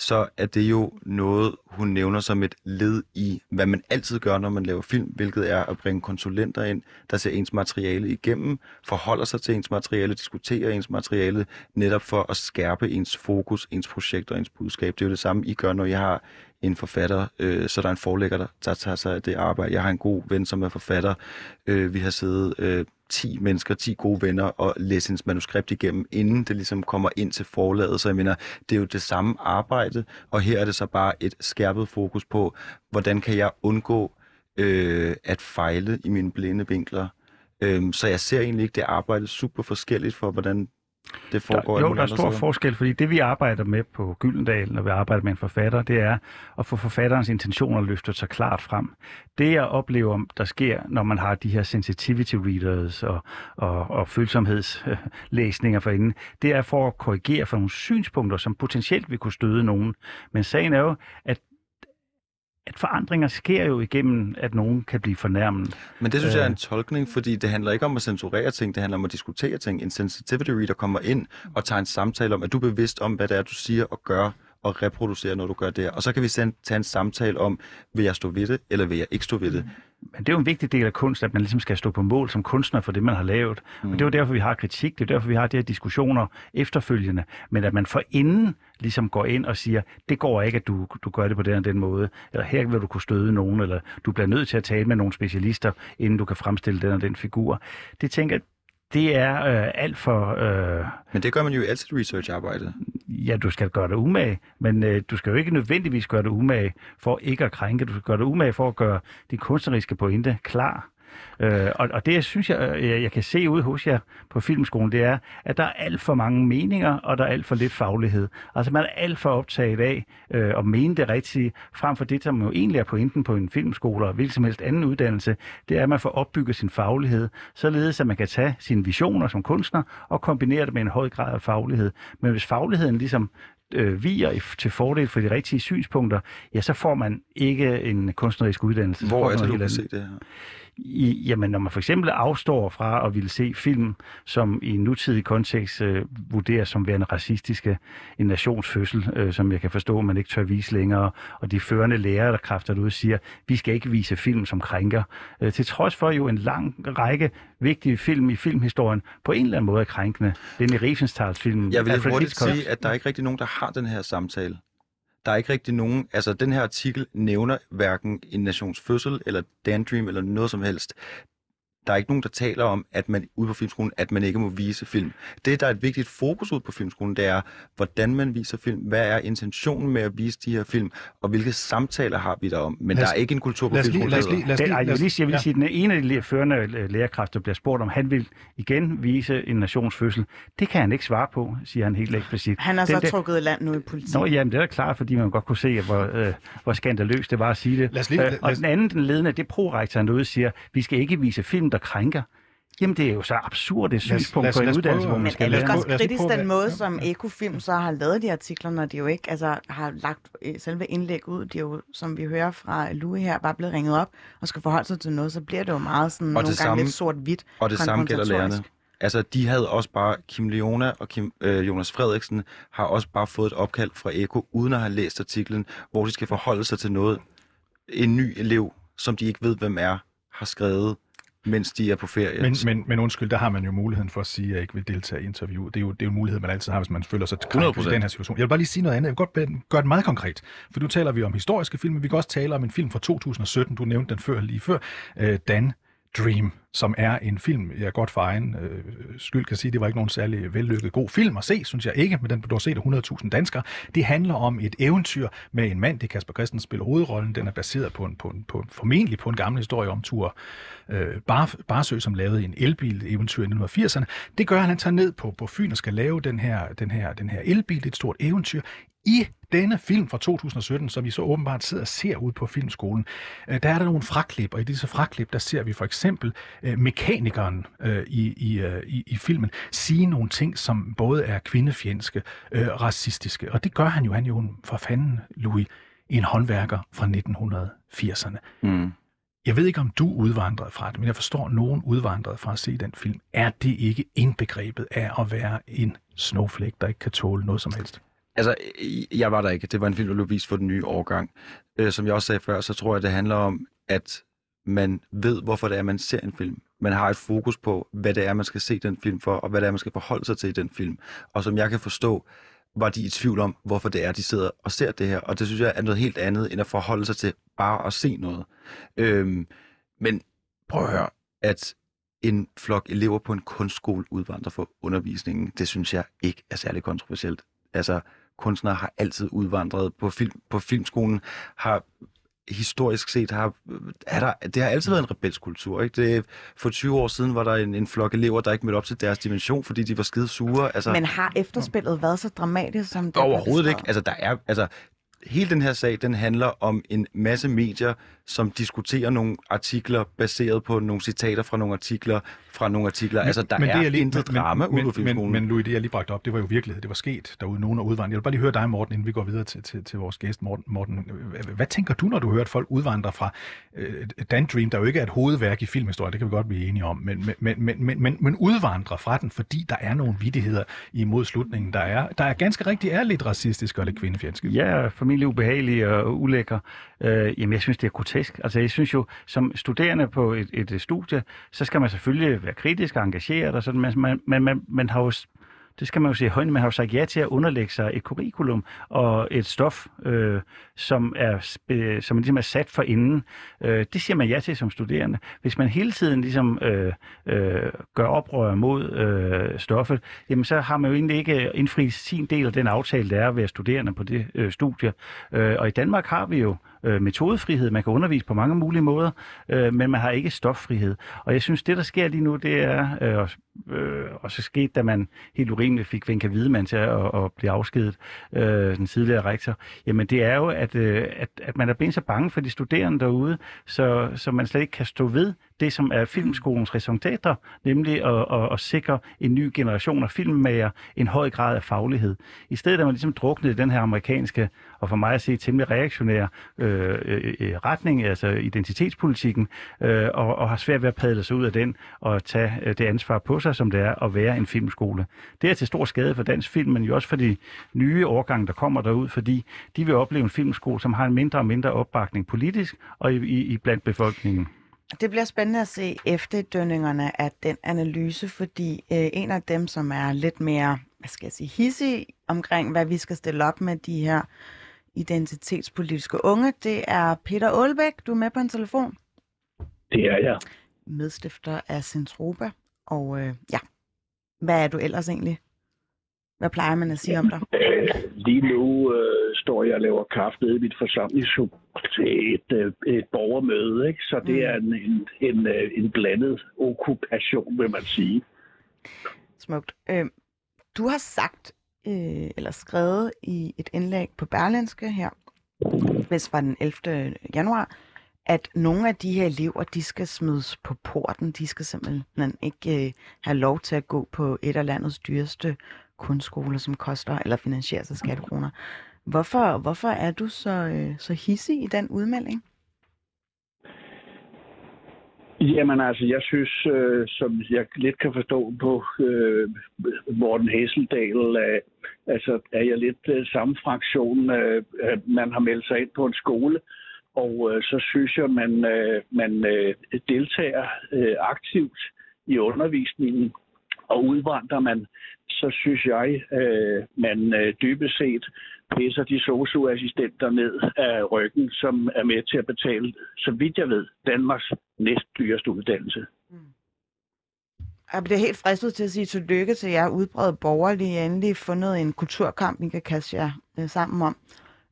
så er det jo noget, hun nævner som et led i, hvad man altid gør, når man laver film, hvilket er at bringe konsulenter ind, der ser ens materiale igennem, forholder sig til ens materiale, diskuterer ens materiale, netop for at skærpe ens fokus, ens projekt og ens budskab. Det er jo det samme, I gør, når jeg har en forfatter, øh, så der er en forlægger, der, der tager sig af det arbejde. Jeg har en god ven, som er forfatter. Øh, vi har siddet øh, 10 mennesker, 10 gode venner og læse hendes manuskript igennem, inden det ligesom kommer ind til forlaget. Så jeg mener, det er jo det samme arbejde, og her er det så bare et skærpet fokus på, hvordan kan jeg undgå øh, at fejle i mine blinde vinkler. Øh, så jeg ser egentlig ikke det arbejde super forskelligt for, hvordan det foregår. Der, jo, der er stor forskel, fordi det vi arbejder med på Gyldendal, når vi arbejder med en forfatter, det er at få forfatterens intentioner løftet så klart frem. Det jeg oplever, der sker, når man har de her sensitivity readers og, og, og følsomhedslæsninger for inden, det er for at korrigere for nogle synspunkter, som potentielt vil kunne støde nogen. Men sagen er jo, at at forandringer sker jo igennem, at nogen kan blive fornærmet. Men det synes jeg er Øh. en tolkning, fordi det handler ikke om at censurere ting, det handler om at diskutere ting. En sensitivity reader kommer ind og tager en samtale om, at du er bevidst om, hvad det er, du siger og gør, og reproducerer, når du gør det her. Og så kan vi sen- tage en samtale om, vil jeg stå ved det, eller vil jeg ikke stå ved det. Men det er jo en vigtig del af kunst, at man ligesom skal stå på mål som kunstner for det, man har lavet. Mm. Og det er jo derfor, vi har kritik, det er derfor, vi har de her diskussioner efterfølgende. Men at man forinden ligesom går ind og siger, det går ikke, at du, du gør det på den og den måde, eller her vil du kunne støde nogen, eller du bliver nødt til at tale med nogle specialister, inden du kan fremstille den og den figur. Det tænker det er øh, alt for... Øh, Men det gør man jo i alt sit research-arbejde. ja, du skal gøre dig umage, men øh, du skal jo ikke nødvendigvis gøre dig umage for ikke at krænke. Du skal gøre dig umage for at gøre din kunstneriske pointe klar. Øh, og, og det, jeg synes, jeg, jeg, jeg kan se ud hos jer på filmskolen, det er, at der er alt for mange meninger, og der er alt for lidt faglighed. Altså man er alt for optaget af øh, at mene det rigtige, frem for det, som jo egentlig er pointen på en filmskole og hvilken som helst anden uddannelse, det er, at man får opbygget sin faglighed, således at man kan tage sine visioner som kunstner og kombinere det med en høj grad af faglighed. Men hvis fagligheden ligesom øh, viger til fordel for de rigtige synspunkter, ja, så får man ikke en kunstnerisk uddannelse. Hvor er det, du kan se det her? I, jamen, når man for eksempel afstår fra at ville se film, som i en nutidig kontekst øh, vurderes som værende racistiske, en nationsfødsel, øh, som jeg kan forstå, man ikke tør vise længere, og de førende lærere, der kræfter ud, siger, vi skal ikke vise film som krænker. Øh, til trods for jo en lang række vigtige film i filmhistorien på en eller anden måde er krænkende. Den i Riefenstahls film. Jeg vil hurtigt sige, at der er ikke rigtig nogen, der har den her samtale. Der er ikke rigtig nogen, altså den her artikel nævner hverken en nations fødsel, eller Dandream, eller noget som helst. Der er ikke nogen, der taler om, at man ude på filmskolen, at man ikke må vise film. Det, der er et vigtigt fokus ud på filmskolen, det er, hvordan man viser film. Hvad er intentionen med at vise de her film, og hvilke samtaler har vi derom? Men Lad os- der er ikke en kultur på Lad filmskolen. lad os lige, lad os lige, lad vil os, lige sige, jeg vil lige sige, den ene af de førende øh, lærerkræfter bliver spurgt om, han vil igen vise en nationsfødsel. Det kan han ikke svare på, siger han helt eksplicit. Han er Den så der- trukket land nu i politik. Nå, jamen, det er da klart, fordi man godt kunne se, hvor, øh, hvor skandaløst det var at sige det. Lad os lige- Øh, lad og Altså- os- den anden, den ledende, det er prorektoren derude, siger, vi skal ikke vise film, der krænker. Jamen, det er jo så absurd et synspunkt lad på en lad uddannelse, prøve- hvor man Men skal er lære. også lad os lige kritisk den måde, som Ekofilm så har lavet de artikler, når de jo ikke altså, har lagt øh, selve indlæg ud, de er jo, som vi hører fra Louis her, bare blevet ringet op og skal forholde sig til noget, så bliver det jo meget sådan, nogle gange samme- lidt sort-hvidt. Og det samme gælder lærerne. Altså, de havde også bare, Kim Leona og Kim, øh, Jonas Frederiksen har også bare fået et opkald fra Eko, uden at have læst artiklen, hvor de skal forholde sig til noget, en ny elev, som de ikke ved, hvem er, har skrevet, mens de er på ferie. Men, men, men undskyld, der har man jo muligheden for at sige, at jeg ikke vil deltage i interviewet. Det er jo, det er jo en mulighed, man altid har, hvis man føler sig krænket i 100%. den her situation. Jeg vil bare lige sige noget andet. Jeg vil godt gøre det meget konkret. For nu taler vi om historiske film, men vi kan også tale om en film fra 2017. Du nævnte den før lige før. Øh, Dan Dream, som er en film, jeg godt for egen øh, skyld kan sige, det var ikke nogen særlig vellykket god film at se, synes jeg ikke, men den blev set af 100.000 danskere. Det handler om et eventyr med en mand, det er Kasper Christensen spiller hovedrollen. Den er baseret på en, på en, på, formentlig på en gammel historie om tur øh, Bar, Barsø, som lavede en elbil eventyr i 1980'erne. Det gør, at han tager ned på, på Fyn og skal lave den her, den her, den her elbil, det et stort eventyr. I denne film fra 2017, som vi så åbenbart sidder og ser ud på filmskolen, øh, der er der nogle fraklip, og i disse fraklip, der ser vi for eksempel øh, mekanikeren øh, i, i, øh, i, i filmen sige nogle ting, som både er kvindefjendske, øh, racistiske, og det gør han jo, han er jo en- for fanden, Louis, en håndværker fra 1980'erne. Mm. Jeg ved ikke, om du udvandrede fra det, men jeg forstår, at nogen udvandrede fra at se den film. Er det ikke indbegrebet af at være en snowflake, der ikke kan tåle noget som helst? Altså, jeg var der ikke. Det var en film, der blev vist for den nye årgang. Øh, som jeg også sagde før, så tror jeg, det handler om, at man ved, hvorfor det er, man ser en film. Man har et fokus på, hvad det er, man skal se den film for, og hvad det er, man skal forholde sig til i den film. Og som jeg kan forstå, var de i tvivl om, hvorfor det er, de sidder og ser det her. Og det synes jeg er noget helt andet, end at forholde sig til bare at se noget. Øhm, men prøv at høre, at en flok elever på en kunstskole udvandrer for undervisningen, det synes jeg ikke er særlig kontroversielt. Altså, kunstnere har altid udvandret på, film, på filmskolen, har historisk set har, er der, det har altid været en rebelsk kultur. Ikke? Det, for 20 år siden var der en, en flok elever, der ikke mødte op til deres dimension, fordi de var skide sure. Altså, Men har efterspillet været så dramatisk, som det er Overhovedet ikke. Altså, der er, altså, hele den her sag, den handler om en masse medier, som diskuterer nogle artikler baseret på nogle citater fra nogle artikler, fra nogle artikler. altså, der er lige- intet drama men, ude på men, men, men Louis, det jeg lige bragte op, det var jo virkelighed. Det var sket derude. Nogen er udvandret. Jeg vil bare lige høre dig, Morten, inden vi går videre til, til, til vores gæst, Morten. Morten. Hvad, hvad tænker du, når du hører, at folk udvandrer fra øh, Dan Dream, der jo ikke er et hovedværk i filmhistorie, det kan vi godt blive enige om, men, men, men, men, men, men, men udvandrer fra den, fordi der er nogle vidigheder imod slutningen, der er, der er ganske rigtigt er lidt racistisk og lidt kvindefjendsk. Ja, almindelig ubehagelig og ulækker. Øh, jamen, jeg synes, det er grotesk. Altså, jeg synes jo, som studerende på et, et øh, studie, så skal man selvfølgelig være kritisk og engageret, og sådan, men man, man, man, man har jo det skal man jo se i højden, man har jo sagt ja til at underlægge sig et curriculum og et stof, øh, som, er, øh, som ligesom er sat for inden. Øh, det siger man ja til som studerende. Hvis man hele tiden ligesom øh, øh, gør oprør mod øh, stoffet, jamen så har man jo egentlig ikke indfriet sin del af den aftale, der er at være studerende på det øh, studie. Øh, og i Danmark har vi jo øh, Øh, metodefrihed. Man kan undervise på mange mulige måder, øh, men man har ikke stoffrihed. Og jeg synes, det der sker lige nu, det er, øh, og, øh, og så skete, da man helt urimeligt fik Venka Hvidemann til at, at blive afskedet, øh, den tidligere rektor, jamen det er jo, at, øh, at, at man er blevet så bange for de studerende derude, så, så man slet ikke kan stå ved det, som er filmskolens resultater, nemlig at, at, at sikre en ny generation af filmmager en høj grad af faglighed. I stedet er man ligesom druknet i den her amerikanske, og for mig at se temmelig reaktionære øh, øh, øh retning, altså identitetspolitikken, øh, og, og har svært ved at padle sig ud af den og tage øh, det ansvar på sig, som det er at være en filmskole. Det er til stor skade for dansk film, men jo også for de nye årgange, der kommer derud, fordi de vil opleve en filmskole, som har en mindre og mindre opbakning politisk og i, i, i blandt befolkningen. Det bliver spændende at se efterdønningerne af den analyse, fordi øh, en af dem, som er lidt mere, hvad skal jeg sige, hissig omkring, hvad vi skal stille op med de her identitetspolitiske unge, det er Peter Aalbæk. Du er med på en telefon. Det er jeg. Medstifter af Centropa. Og øh, ja, hvad er du ellers egentlig? Hvad plejer man at sige om dig? Øh, Lige nu øh, står jeg og laver kaffe nede i mit forsamlingshus til et, øh, et borgermøde, ikke? så det Mm. er en, en, en, øh, en blandet okkupation, vil man sige. Smukt. Øh, du har sagt, øh, eller skrevet i et indlæg på Berlinske her, hvis fra den 11. januar, at nogle af de her elever, de skal smides på porten. De skal simpelthen ikke øh, have lov til at gå på et af landets dyreste kunstskoler, som koster eller finansieres af skattekroner. Hvorfor, hvorfor er du så, øh, så hissig i den udmelding? Jamen altså, jeg synes, øh, som jeg lidt kan forstå på øh, Morten Hesseldal, øh, altså er jeg lidt øh, samme fraktion. Øh, man har meldt sig ind på en skole, og øh, så synes jeg, man, øh, man øh, deltager øh, aktivt i undervisningen, og udvandrer man, så synes jeg, øh, man øh, dybest set pisser de socioassistenter ned af ryggen, som er med til at betale, så vidt jeg ved, Danmarks næstdyreste uddannelse. Mm. Jeg bliver helt fristet til at sige tillykke til jer udbredt borgerlige endelig fundet en kulturkamp, I kan kaste jer øh, sammen om.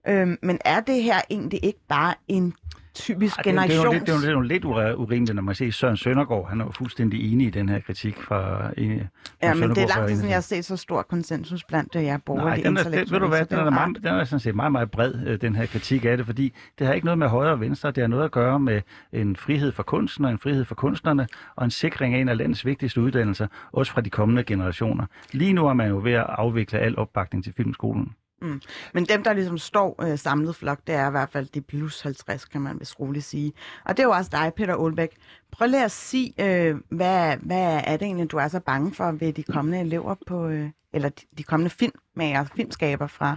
Øhm, men er det her egentlig ikke bare en typisk generation. Det, det, det, er jo lidt urimeligt, når man ser Søren Søndergaard. Han er jo fuldstændig enig i den her kritik fra en, Ja, men det er langt siden, jeg har set så stor konsensus blandt jer borgerlige Nej, den er, det, ved du hvad, den er, meget, den er sådan set meget, meget bred, øh, den her kritik af det, fordi det har ikke noget med højre og venstre, det har noget at gøre med en frihed for kunsten og en frihed for kunstnerne, og en sikring af en af landets vigtigste uddannelser, også fra de kommende generationer. Lige nu er man jo ved at afvikle al opbakning til filmskolen. Mm. Men dem, der ligesom står øh, samlet flok, det er i hvert fald de plus 50, kan man vist roligt sige. Og det er jo også dig, Peter Olbæk. Prøv lige at sige, øh, hvad, hvad er det egentlig, du er så bange for ved de kommende elever på, øh, eller de, de kommende filmmager, filmskaber fra,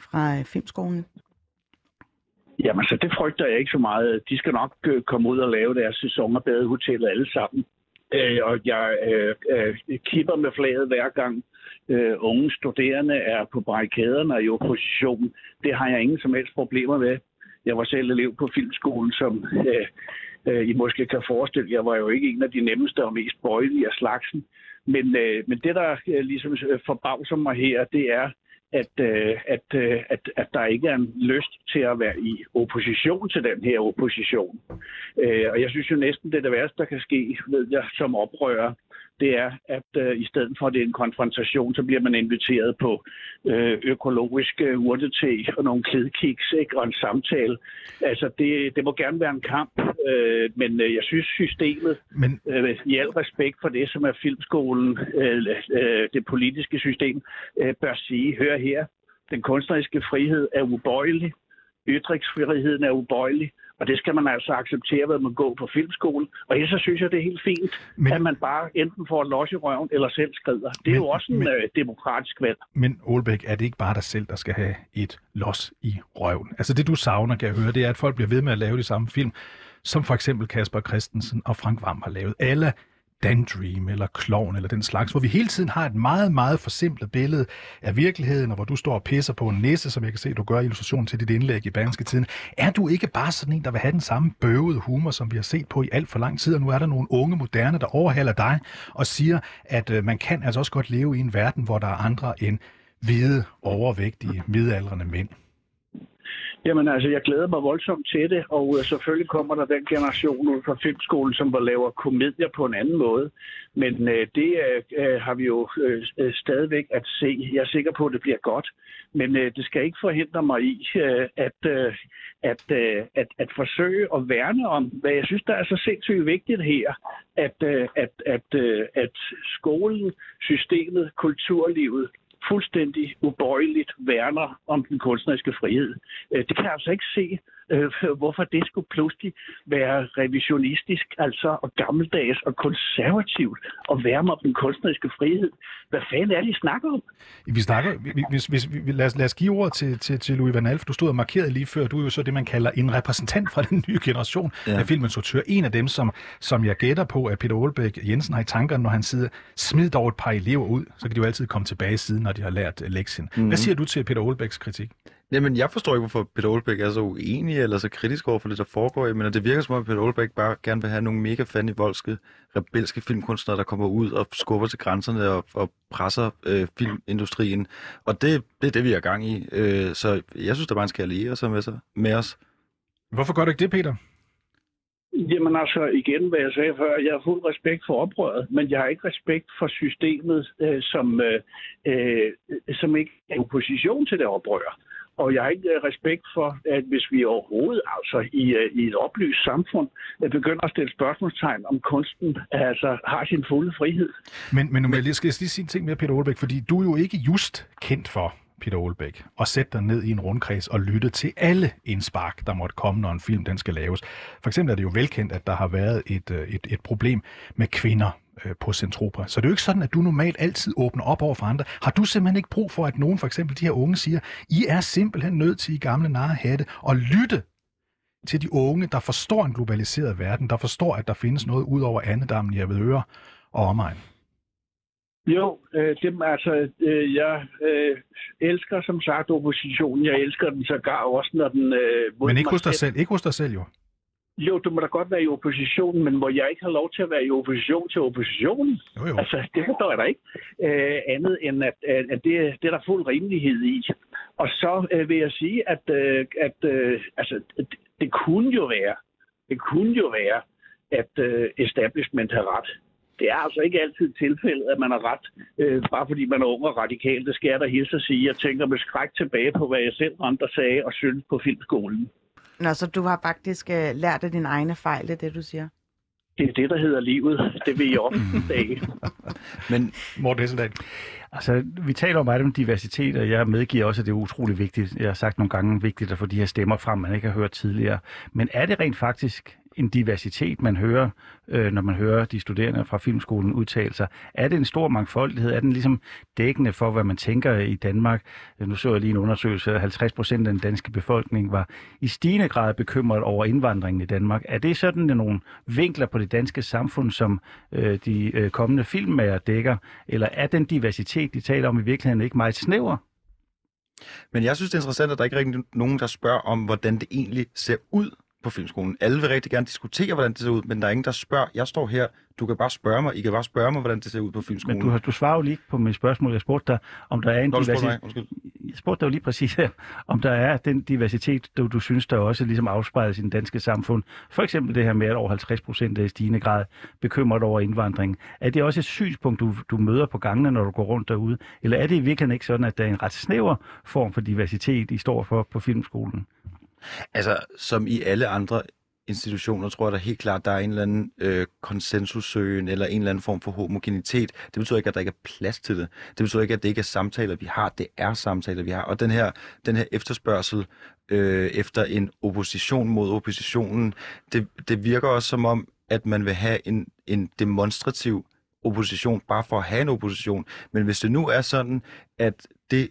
fra øh, filmskolen? Jamen, så det frygter jeg ikke så meget. De skal nok øh, komme ud og lave deres sæson og badehotellet alle sammen. Øh, og jeg øh, øh, kipper med flaget hver gang øh, unge studerende er på barrikaderne og i opposition. Det har jeg ingen som helst problemer med. Jeg var selv elev på filmskolen, som øh, øh, I måske kan forestille. Jeg var jo ikke en af de nemmeste og mest bøjelige af slagsen. Men, øh, men det, der øh, ligesom øh, forbavser mig her, det er, at, øh, at, øh, at, at der ikke er en lyst til at være i opposition til den her opposition. Øh, og jeg synes jo næsten, det er det værste, der kan ske, ved jeg, som oprører, det er, at øh, i stedet for at det er en konfrontation, så bliver man inviteret på øh, økologisk øh, urtete og nogle klædkiks ikke? og en samtale. Altså, det, det må gerne være en kamp, øh, men øh, jeg synes systemet, men... øh, i al respekt for det, som er filmskolen, øh, øh, det politiske system, øh, bør sige, hør her, den kunstneriske frihed er ubøjelig, ytringsfriheden er ubøjelig, og det skal man altså acceptere, ved man går på filmskole. Og ellers så synes jeg, det er helt fint, men, at man bare enten får et los i røven, eller selv skrider. Det er men, jo også en men, øh, demokratisk valg. Men Olbæk, er det ikke bare dig selv, der skal have et los i røven? Altså det, du savner, kan jeg høre, det er, at folk bliver ved med at lave de samme film, som for eksempel Kasper Christensen og Frank Vam har lavet. Alle Dandream eller Klovn eller den slags, hvor vi hele tiden har et meget, meget forsimplet billede af virkeligheden, og hvor du står og pisser på en næse, som jeg kan se, du gør illustrationen til dit indlæg i Bergenske Tiden. Er du ikke bare sådan en, der vil have den samme bøvede humor, som vi har set på i alt for lang tid, og nu er der nogle unge moderne, der overhaler dig og siger, at øh, man kan altså også godt leve i en verden, hvor der er andre end hvide, overvægtige, midaldrende mænd? Jamen altså, jeg glæder mig voldsomt til det, og øh, selvfølgelig kommer der den generation ud fra filmskolen, som laver komedier på en anden måde. Men øh, det øh, øh har vi jo øh, øh, stadigvæk at se. Jeg er sikker på, at det bliver godt. Men øh, det skal ikke forhindre mig i øh, at, øh, at, øh, at, at forsøge at værne om, hvad jeg synes, der er så sindssygt vigtigt her, at, øh, at, at, øh, at skolen, systemet, kulturlivet fuldstændig ubøjeligt værner om den kunstneriske frihed. Øh, det kan jeg altså ikke se, øh, hvorfor det skulle pludselig være revisionistisk, altså og gammeldags og konservativt og værne om den kunstneriske frihed. Hvad fanden er det, I snakker om? Vi snakker, hvis, hvis, hvis, lad, os, lad os give ord til, til, til Louis Van Alf. Du stod og markerede lige før. Du er jo så det, man kalder en repræsentant fra den nye generation ja. af filminstruktører. En af dem, som, som jeg gætter på, at Peter Aalbæk Jensen har i tankerne, når han siger, smid dog et par elever ud, så kan de jo altid komme tilbage siden, når de har lært lektien. Mm-hmm. Hvad siger du til Peter Aalbæks kritik? Jamen, jeg forstår ikke, hvorfor Peter Olbæk er så uenig eller så kritisk over for det, der foregår. Men det virker som om, at Peter Olbæk bare gerne vil have nogle mega voldske, rebelske filmkunstnere, der kommer ud og skubber til grænserne og, og presser øh, filmindustrien. Og det, det er det, vi er gang i. Øh, så jeg synes, der bare skal alliere sig med, sig med os. Hvorfor gør du ikke det, Peter? Jamen altså, igen, hvad jeg sagde før, jeg har fuld respekt for oprøret, men jeg har ikke respekt for systemet, øh, som, øh, øh, som ikke er opposition til det oprør. Og jeg har ikke øh, respekt for, at hvis vi overhovedet, altså i, øh, i et oplyst samfund, at begynder at stille spørgsmålstegn om kunsten, altså har sin fulde frihed. Men, men nu jeg skal jeg lige sige en ting mere, Peter Olbæk, fordi du er jo ikke just kendt for, Peter Olbæk, at sætte dig ned i en rundkreds og lytte til alle indspark, der måtte komme, når en film den skal laves. For eksempel er det jo velkendt, at der har været et, et, et problem med kvinder øh, på Centropa. Så det er jo ikke sådan, at du normalt altid åbner op over for andre. Har du simpelthen ikke brug for, at nogen, for eksempel de her unge, siger, I er simpelthen nødt til i gamle narrehatte at lytte til de unge, der forstår en globaliseret verden, der forstår, at der findes noget ud over andedammen i øre og omegn? Jo, øh, det, altså, øh, jeg øh, elsker som sagt oppositionen. Jeg elsker den sågar også, når den... Øh, Men ikke hos dig selv, ikke hos dig selv jo. Jo, du må da godt være i opposition, men må jeg ikke have lov til at være i opposition til oppositionen? Jo, jo. Altså, det forstår jeg da ikke. Øh, andet end, at, at det, det er der fuld rimelighed i. Og så øh, vil jeg sige, at, øh, at øh, altså, det, det kunne jo være, det kunne jo være, at øh, establishment har ret. Det er altså ikke altid tilfældet, at man har ret, øh, bare fordi man er ung og radikal. Det skal jeg da hilse at sige. Jeg tænker med skræk tilbage på, hvad jeg selv andre sagde og synes på filmskolen. Nå, så du har faktisk øh, lært af dine egne fejl, det er det, du siger? Det er det, der hedder livet. Det vil jeg opdage. Men Morten Hesseldal. Altså, vi taler meget om diversitet, og jeg medgiver også, at det er utrolig vigtigt. Jeg har sagt nogle gange, vigtigt at få de her stemmer frem, man ikke har hørt tidligere. Men er det rent faktisk en diversitet, man hører, øh, når man hører de studerende fra filmskolen udtale sig? Er det en stor mangfoldighed? Er den ligesom dækkende for, hvad man tænker i Danmark? Nu så jeg lige en undersøgelse, at 50 procent af den danske befolkning var i stigende grad bekymret over indvandringen i Danmark. Er det sådan nogle vinkler på det danske samfund, som øh, de øh, kommende filmmager dækker? Eller er den diversitet, de taler om i virkeligheden, ikke meget snæver? Men jeg synes, det er interessant, at der ikke er nogen, der spørger om, hvordan det egentlig ser ud på filmskolen. Alle vil rigtig gerne diskutere, hvordan det ser ud, men der er ingen, der spørger. Jeg står her, du kan bare spørge mig, I kan bare spørge mig, hvordan det ser ud på filmskolen. Men du, har- du svarer jo lige på mit spørgsmål. Jeg spurgte dig, om der er en Nå, diversitet. mig. Jeg spurgte dig jo lige præcis her, om der er den diversitet, du, du synes, der også ligesom afspejles i den danske samfund. For eksempel det her med, at over 50 procent er i stigende grad bekymret over indvandringen. Er det også et synspunkt, du, du møder på gangene, når du går rundt derude? Eller er det i virkeligheden ikke sådan, at der er en ret snæver form for diversitet, I står for på filmskolen? Altså, som i alle andre institutioner, tror jeg da helt klart, der er en eller anden øh, konsensussøgen eller en eller anden form for homogenitet. Det betyder ikke, at der ikke er plads til det. Det betyder ikke, at det ikke er samtaler, vi har. Det er samtaler, vi har. Og den her, den her efterspørgsel øh, efter en opposition mod oppositionen, det, det virker også som om, at man vil have en, en demonstrativ opposition, bare for at have en opposition. Men hvis det nu er sådan, at det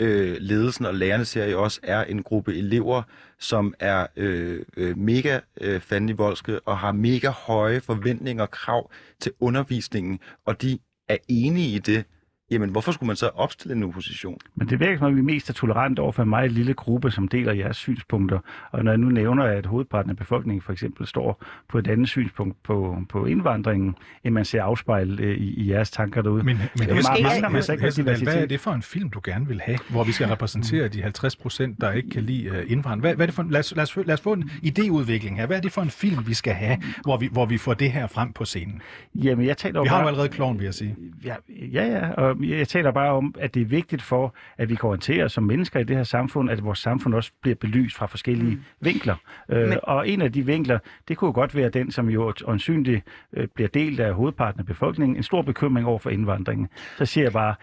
øh, ledelsen og lærerne ser I også er en gruppe elever, som er øh, øh, mega øh, fandenivoldske og har mega høje forventninger og krav til undervisningen, og de er enige i det, jamen hvorfor skulle man så opstille en opposition? Men det virker som om, vi mest er tolerant over for en meget lille gruppe, som deler jeres synspunkter. Og når jeg nu nævner, at hovedparten af befolkningen for eksempel står på et andet synspunkt på, på indvandringen, end man ser afspejlet øh, i, i jeres tanker derude. Men, men Det Hesseldahl, mangler man så ikke Hesseldahl, hvad er diversitet? det for en film, du gerne vil have, hvor vi skal repræsentere de 50 procent, der ikke kan lide uh, indvandring? Hvad, hvad er det for en, lad, os, lad, os, lad os få en idéudvikling her. Hvad er det for en film, vi skal have, hvor vi, hvor vi får det her frem på scenen? Jamen, jeg taler Vi har jo allerede kloven, vil jeg sige. Ja, ja, ja, og jeg taler bare om, at det er vigtigt for, at vi kan orientere os som mennesker i det her samfund, at vores samfund også bliver belyst fra forskellige mm. vinkler. Øh, Men- og en af de vinkler, det kunne godt være den, som jo åndsynligt øh, bliver delt af hovedparten af befolkningen, en stor bekymring over for indvandringen. Så siger jeg bare,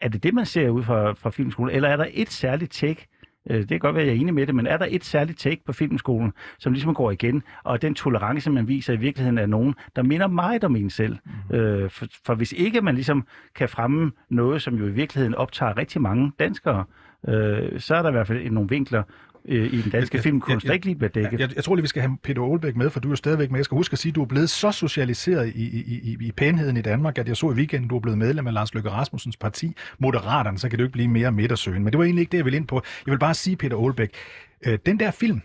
er det det, man ser ud fra, fra filmskolen, eller er der et særligt take, Det kan godt være, at jeg er enig med det, men er der et særligt take på filmskolen, som ligesom går igen, og den tolerance, man viser i virkeligheden er nogen, der minder meget om en selv. Mm. Øh, for, for hvis ikke man ligesom kan fremme noget, som jo i virkeligheden optager rigtig mange danskere, øh, så er der i hvert fald nogle vinkler øh, i den danske Jeg- jeg- filmkunst, jeg- der ikke lige bliver dækket. Jeg, jeg tror lige, vi skal have Peter Olbæk med, for du er stadigvæk med. Jeg skal huske at sige, at du er blevet så socialiseret i, i, i, i pænheden i Danmark, at jeg så i weekenden, du er blevet medlem af Lars Løkke Rasmussens parti, Moderaterne, så kan det jo ikke blive mere midtersøgen. Men det var egentlig ikke det, jeg ville ind på. Jeg vil bare sige, Peter Olbæk, øh, den der film,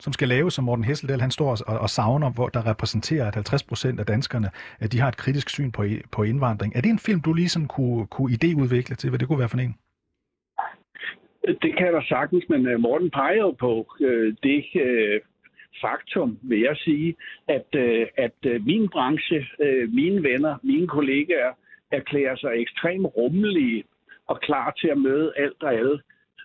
som skal laves, som Morten Hesseldal, han står og, og savner, hvor der repræsenterer, at 50 procent af danskerne, at de har et kritisk syn på, på indvandring. Er det en film, du lige sådan kunne, kunne idéudvikle til, hvad det kunne være for en? Det kan der sagtens, men øh, Morten peger jo på øh, det øh, faktum, vil jeg sige, at, øh, at øh, min branche, øh, mine venner, mine kollegaer erklærer sig ekstremt rummelige og klar til at møde alt og alle.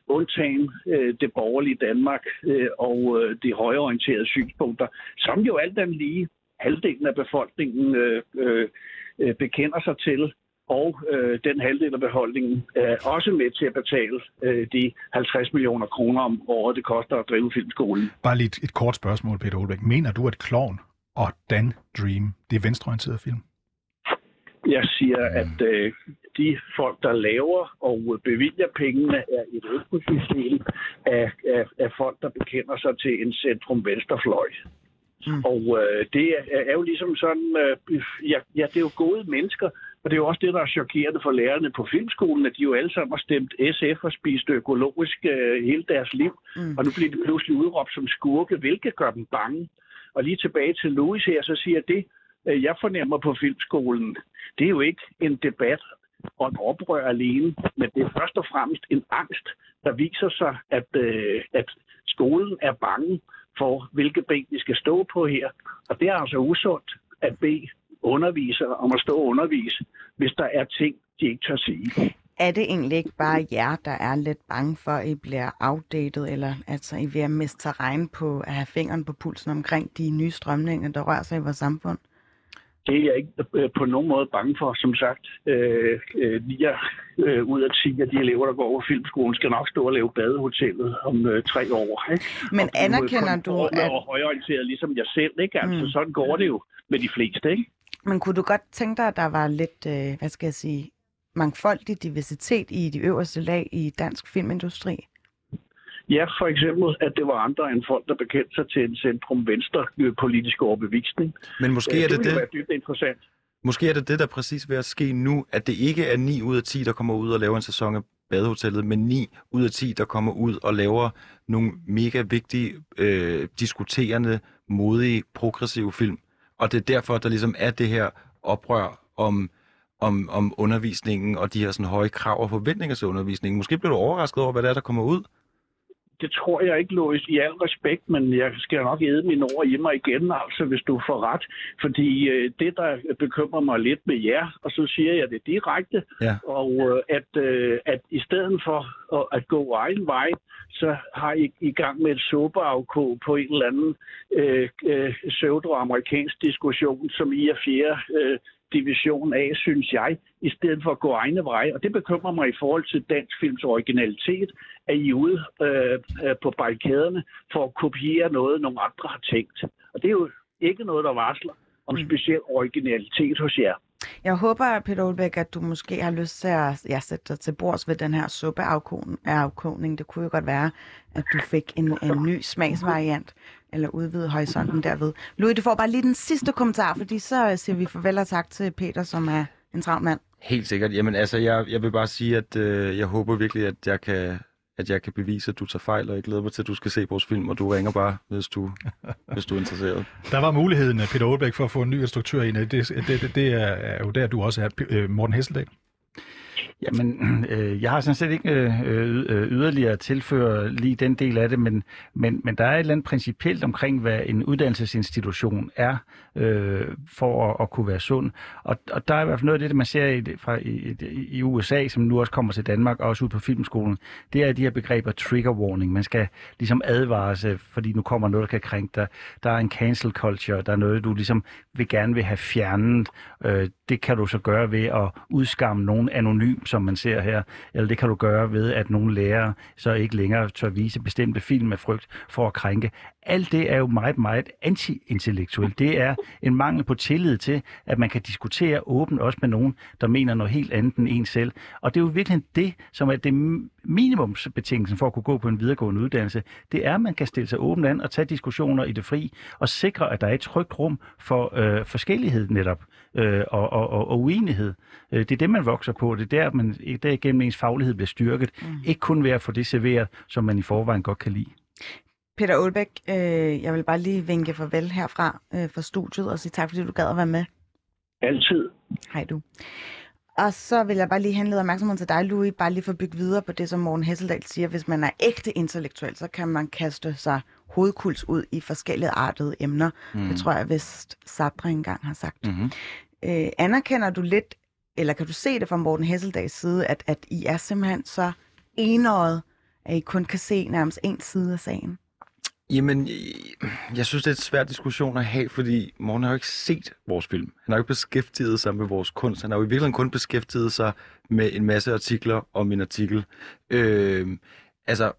undtagen øh, det borgerlige Danmark øh, og øh, de højorienterede synspunkter, som jo alt andet lige halvdelen af befolkningen øh, øh, øh bekender sig til, og øh, den halvdel af beholdningen er også med til at betale øh, de 50 millioner kroner om året, det koster at drive filmskolen. Bare lige et, et kort spørgsmål, Peter Olbæk. Mener du, at Klovn og Dan Dream, det er venstreorienteret film? Jeg siger, at øh, de folk, der laver og bevilger pengene, er et økosystem af, af, af folk, der bekender sig til en centrum-venstrefløj. Mm. Og øh, det er, er jo ligesom sådan, øh, ja, ja, det er jo gode mennesker, og det er jo også det, der er chokerende for lærerne på filmskolen, at de jo alle sammen har stemt SF og spist økologisk øh, hele deres liv. Mm. Og nu bliver de pludselig udråbt som skurke, hvilket gør dem bange. Og lige tilbage til Louis her, så siger det, øh, jeg fornemmer på filmskolen, det er jo ikke en debat og en oprør alene, men det er først og fremmest en angst, der viser sig, at, øh, at skolen er bange for, hvilke ben de skal stå på her. Og det er altså usundt at bede undervisere om at stå og undervise, hvis der er ting, de ikke tør sige. Er det egentlig ikke bare jer, der er lidt bange for, at I bliver outdated, eller altså I ved at miste terræn på at have fingeren på pulsen omkring de nye strømninger, der rører sig i vores samfund? Det er jeg ikke øh, på nogen måde bange for. Som sagt, øh, øh, 9 øh, ud af 10 af de elever, der går over filmskolen, skal nok stå og lave badehotellet om øh, tre år. Ikke? Men og anerkender du, at... Og højorienteret, ligesom jeg selv, ikke? Altså, mm. sådan går det jo med de fleste, ikke? Men kunne du godt tænke dig, at der var lidt, øh, hvad skal jeg sige, mangfoldig diversitet i de øverste lag i dansk filmindustri? Ja, for eksempel, at det var andre end folk, der bekendte sig til en centrum-venstre politisk overbevisning. Men måske er det det... Det være dybt interessant. Måske er det det, der præcis ved at ske nu, at det ikke er 9 ud af 10, der kommer ud og laver en sæson af Badehotellet, men 9 ud af 10, der kommer ud og laver nogle mega vigtige, øh, diskuterende, modige, progressive film. Og det er derfor, der ligesom er det her oprør om, om, om undervisningen og de her sådan høje krav og forventninger til undervisningen. Måske bliver du overrasket over, hvad det er, der kommer ud det tror jeg ikke, Louis, i al respekt, men jeg skal nok æde mine ord i mig igen, altså, hvis du får ret. Fordi øh, det, der bekymrer mig lidt med jer, og så siger jeg det direkte, ja. og øh, at, øh, at i stedet for at, at gå egen vej, så har I i gang med et soberafkog på en eller anden øh, øh, pseudo-amerikansk diskussion, som I er fjerde øh, division af, synes jeg, i stedet for at gå egne veje. Og det bekymrer mig i forhold til dansk films originalitet, at I er ude øh, øh, på barrikaderne for at kopiere noget, nogle andre har tænkt. Og det er jo ikke noget, der varsler om mm. speciel originalitet hos jer. Jeg håber, Peter Olbæk, at du måske har lyst til at ja, sætte dig til bords ved den her suppeafkogning. Det kunne jo godt være, at du fik en, en ny smagsvariant, eller udvide horisonten derved. Louis, du får bare lige den sidste kommentar, fordi så siger vi farvel og tak til Peter, som er en travl mand. Helt sikkert. Jamen altså, jeg, jeg vil bare sige, at øh, jeg håber virkelig, at jeg kan at jeg kan bevise, at du tager fejl, og jeg glæder mig til, at du skal se vores film, og du ringer bare, hvis du, hvis du er interesseret. Der var muligheden, Peter Aalbæk, for at få en ny instruktør ind. Det, det, det, det er jo der, du også er, øh, Morten Hesseldal. Jamen, øh, jeg har sådan set ikke øh, øh, øh yderligere at tilføre lige den del af det, men, men, men der er et eller andet principielt omkring, hvad en uddannelsesinstitution er øh, for at, at kunne være sund. Og, og der er i hvert fald noget af det, man ser i, fra, i, i USA, som nu også kommer til Danmark, og også ud på filmskolen, det er de her begreber trigger warning. Man skal ligesom advare øh, fordi nu kommer noget, der kan krænke dig. Der er en cancel culture, der er noget, du ligesom vil gerne vil have fjernet. Øh, det kan du så gøre ved at udskamme nogen anonym, som man ser her, eller det kan du gøre ved, at nogle lærere så ikke længere tør vise bestemte film med frygt for at krænke. Alt det er jo meget, meget anti-intellektuelt. Det er en mangel på tillid til, at man kan diskutere åbent også med nogen, der mener noget helt andet end en selv. Og det er jo virkelig det, som er det minimumsbetingelsen for at kunne gå på en videregående uddannelse. Det er, at man kan stille sig åbent an og tage diskussioner i det fri, og sikre, at der er et trygt rum for øh, forskellighed netop øh, og, og, og, og uenighed. Øh, det er det, man vokser på. Det er der, man, der gennem ens faglighed bliver styrket. Mm. Ikke kun ved at få det serveret, som man i forvejen godt kan lide. Peter Olbæk, øh, jeg vil bare lige vinke farvel herfra øh, fra studiet og sige tak, fordi du gad at være med. Altid. Hej du. Og så vil jeg bare lige henlede opmærksomheden til dig, Louis, bare lige for at bygge videre på det, som Morten Hesseldal siger. Hvis man er ægte intellektuel, så kan man kaste sig hovedkuls ud i forskellige artede emner. Mm. Det tror jeg vist Sabra engang har sagt. Mm-hmm. Øh, anerkender du lidt, eller kan du se det fra Morten Hesseldals side, at, at I er simpelthen så enøjet, at I kun kan se nærmest en side af sagen? Jamen, jeg synes, det er et svært diskussion at have, fordi Morten har jo ikke set vores film. Han har jo ikke beskæftiget sig med vores kunst. Han har jo i virkeligheden kun beskæftiget sig med en masse artikler om min artikel. Øh, altså,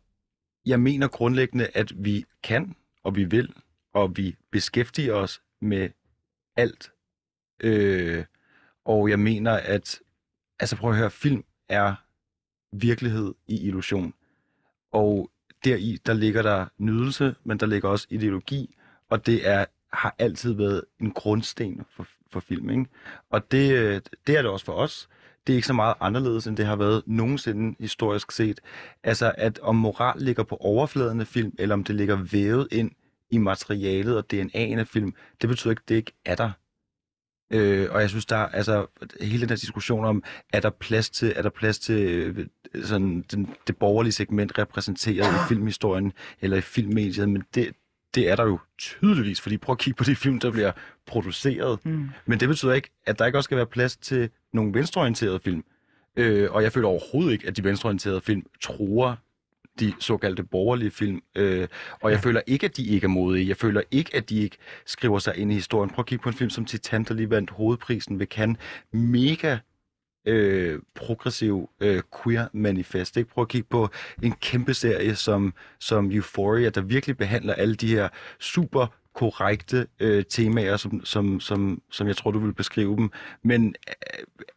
jeg mener grundlæggende, at vi kan, og vi vil, og vi beskæftiger os med alt. Øh, og jeg mener, at, altså prøv at høre, film er virkelighed i illusion. Og deri, der ligger der nydelse, men der ligger også ideologi, og det er har altid været en grundsten for, for film. Ikke? Og det, det er det også for os. Det er ikke så meget anderledes, end det har været nogensinde historisk set. Altså, at om moral ligger på overfladen af film, eller om det ligger vævet ind i materialet og DNA'en af film, det betyder ikke, at det ikke er der. Øh, og jeg synes, der altså hele den her diskussion om, er der plads til, er der plads til øh, sådan, den, det borgerlige segment repræsenteret i filmhistorien eller i filmmediet, men det, det er der jo tydeligvis, fordi prøv at kigge på de film, der bliver produceret. Mm. Men det betyder ikke, at der ikke også skal være plads til nogle venstreorienterede film. Øh, og jeg føler overhovedet ikke, at de venstreorienterede film tror de såkaldte borgerlige film. Øh, og jeg ja. føler ikke, at de ikke er modige. Jeg føler ikke, at de ikke skriver sig ind i historien. Prøv at kigge på en film som Titan, der lige vandt hovedprisen ved Cannes. Mega øh, progressiv øh, queer manifest. Ikke? Prøv at kigge på en kæmpe serie som, som Euphoria, der virkelig behandler alle de her super korrekte øh, temaer, som, som, som, som jeg tror, du vil beskrive dem, men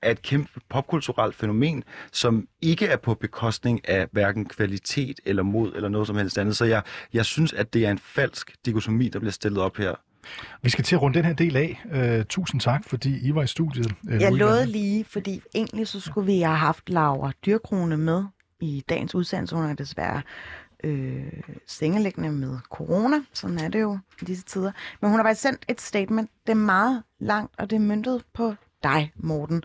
er et kæmpe popkulturelt fænomen, som ikke er på bekostning af hverken kvalitet eller mod eller noget som helst andet. Så jeg, jeg synes, at det er en falsk dikotomi, der bliver stillet op her. Vi skal til at runde den her del af. Uh, tusind tak, fordi I var i studiet. Uh, jeg lovede lige, fordi egentlig så skulle vi have haft Laura Dyrkrone med i dagens udsendelse. Hun er desværre øh, sengelæggende med corona. Sådan er det jo i disse tider. Men hun har bare sendt et statement. Det er meget langt, og det er myndtet på dig, Morten.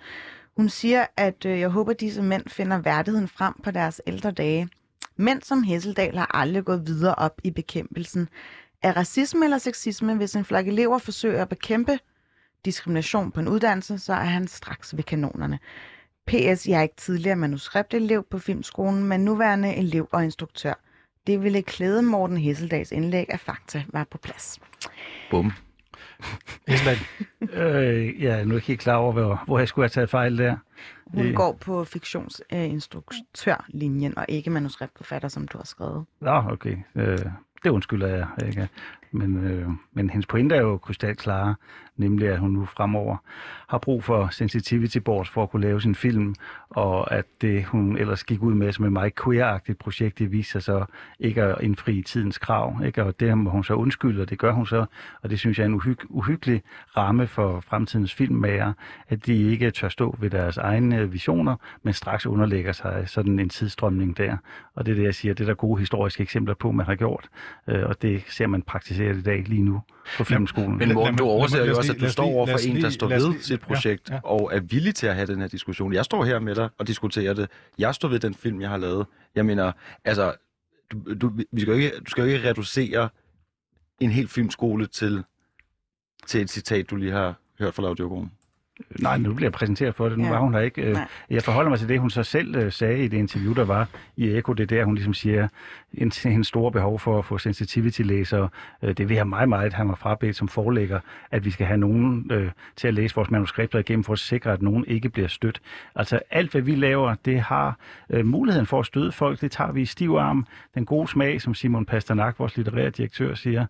Hun siger, at øh, jeg håber, at disse mænd finder værdigheden frem på deres ældre dage. Mænd som Hesseldal har aldrig gået videre op i bekæmpelsen af racisme eller sexisme. Hvis en flok elever forsøger at bekæmpe diskrimination på en uddannelse, så er han straks ved kanonerne. P.S. Jeg er ikke tidligere manuskriptelev på filmskolen, men nuværende elev og instruktør. Det ville klæde Morten Hesseldags indlæg af fakta var på plads. Bum. øh, jeg er nu ikke helt klar over, hvor, hvor jeg skulle have taget fejl der. Hun øh. går på fiktionsinstruktørlinjen og ikke manuskriptforfatter, som du har skrevet. Nå, okay. Øh, det undskylder jeg ikke. Men, øh, men hendes pointe er jo krystalklare, nemlig at hun nu fremover har brug for sensitivity boards for at kunne lave sin film, og at det, hun ellers gik ud med som et meget queer-agtigt projekt, det viser sig så ikke at indfri tidens krav. Ikke? Og det må hun så undskylde, og det gør hun så, og det synes jeg er en uhyg, uhyggelig ramme for fremtidens filmmager, at de ikke tør stå ved deres egne visioner, men straks underlægger sig sådan en tidsstrømning der. Og det er det, jeg siger, det er der gode historiske eksempler på, man har gjort, øh, og det ser man praktiseret i dag lige nu på filmskolen. Men Morten, du overser jo også, at du står over for en, der står ved sit projekt ja, ja. og er villig til at have den her diskussion. Jeg står her med dig og diskuterer det. Jeg står ved den film, jeg har lavet. Jeg mener, altså, du, du, vi skal jo ikke, du skal jo ikke reducere en hel filmskole til, til et citat, du lige har hørt fra Laura Djurgården. Nej, nu bliver jeg præsenteret for det. Nu ja. var hun der ikke. Nej. Jeg forholder mig til det, hun så selv øh, sagde i det interview, der var i Eko. Det er der, hun ligesom siger, en, en store behov for at få sensitivity-læsere. Øh, det vil have meget, meget have mig frabedt som forelægger, at vi skal have nogen øh, til at læse vores manuskripter igennem for at sikre, at nogen ikke bliver stødt. Altså alt, hvad vi laver, det har øh, muligheden for at støde folk. Det tager vi i stiv arm. Den gode smag, som Simon Pasternak, vores litterære direktør, siger,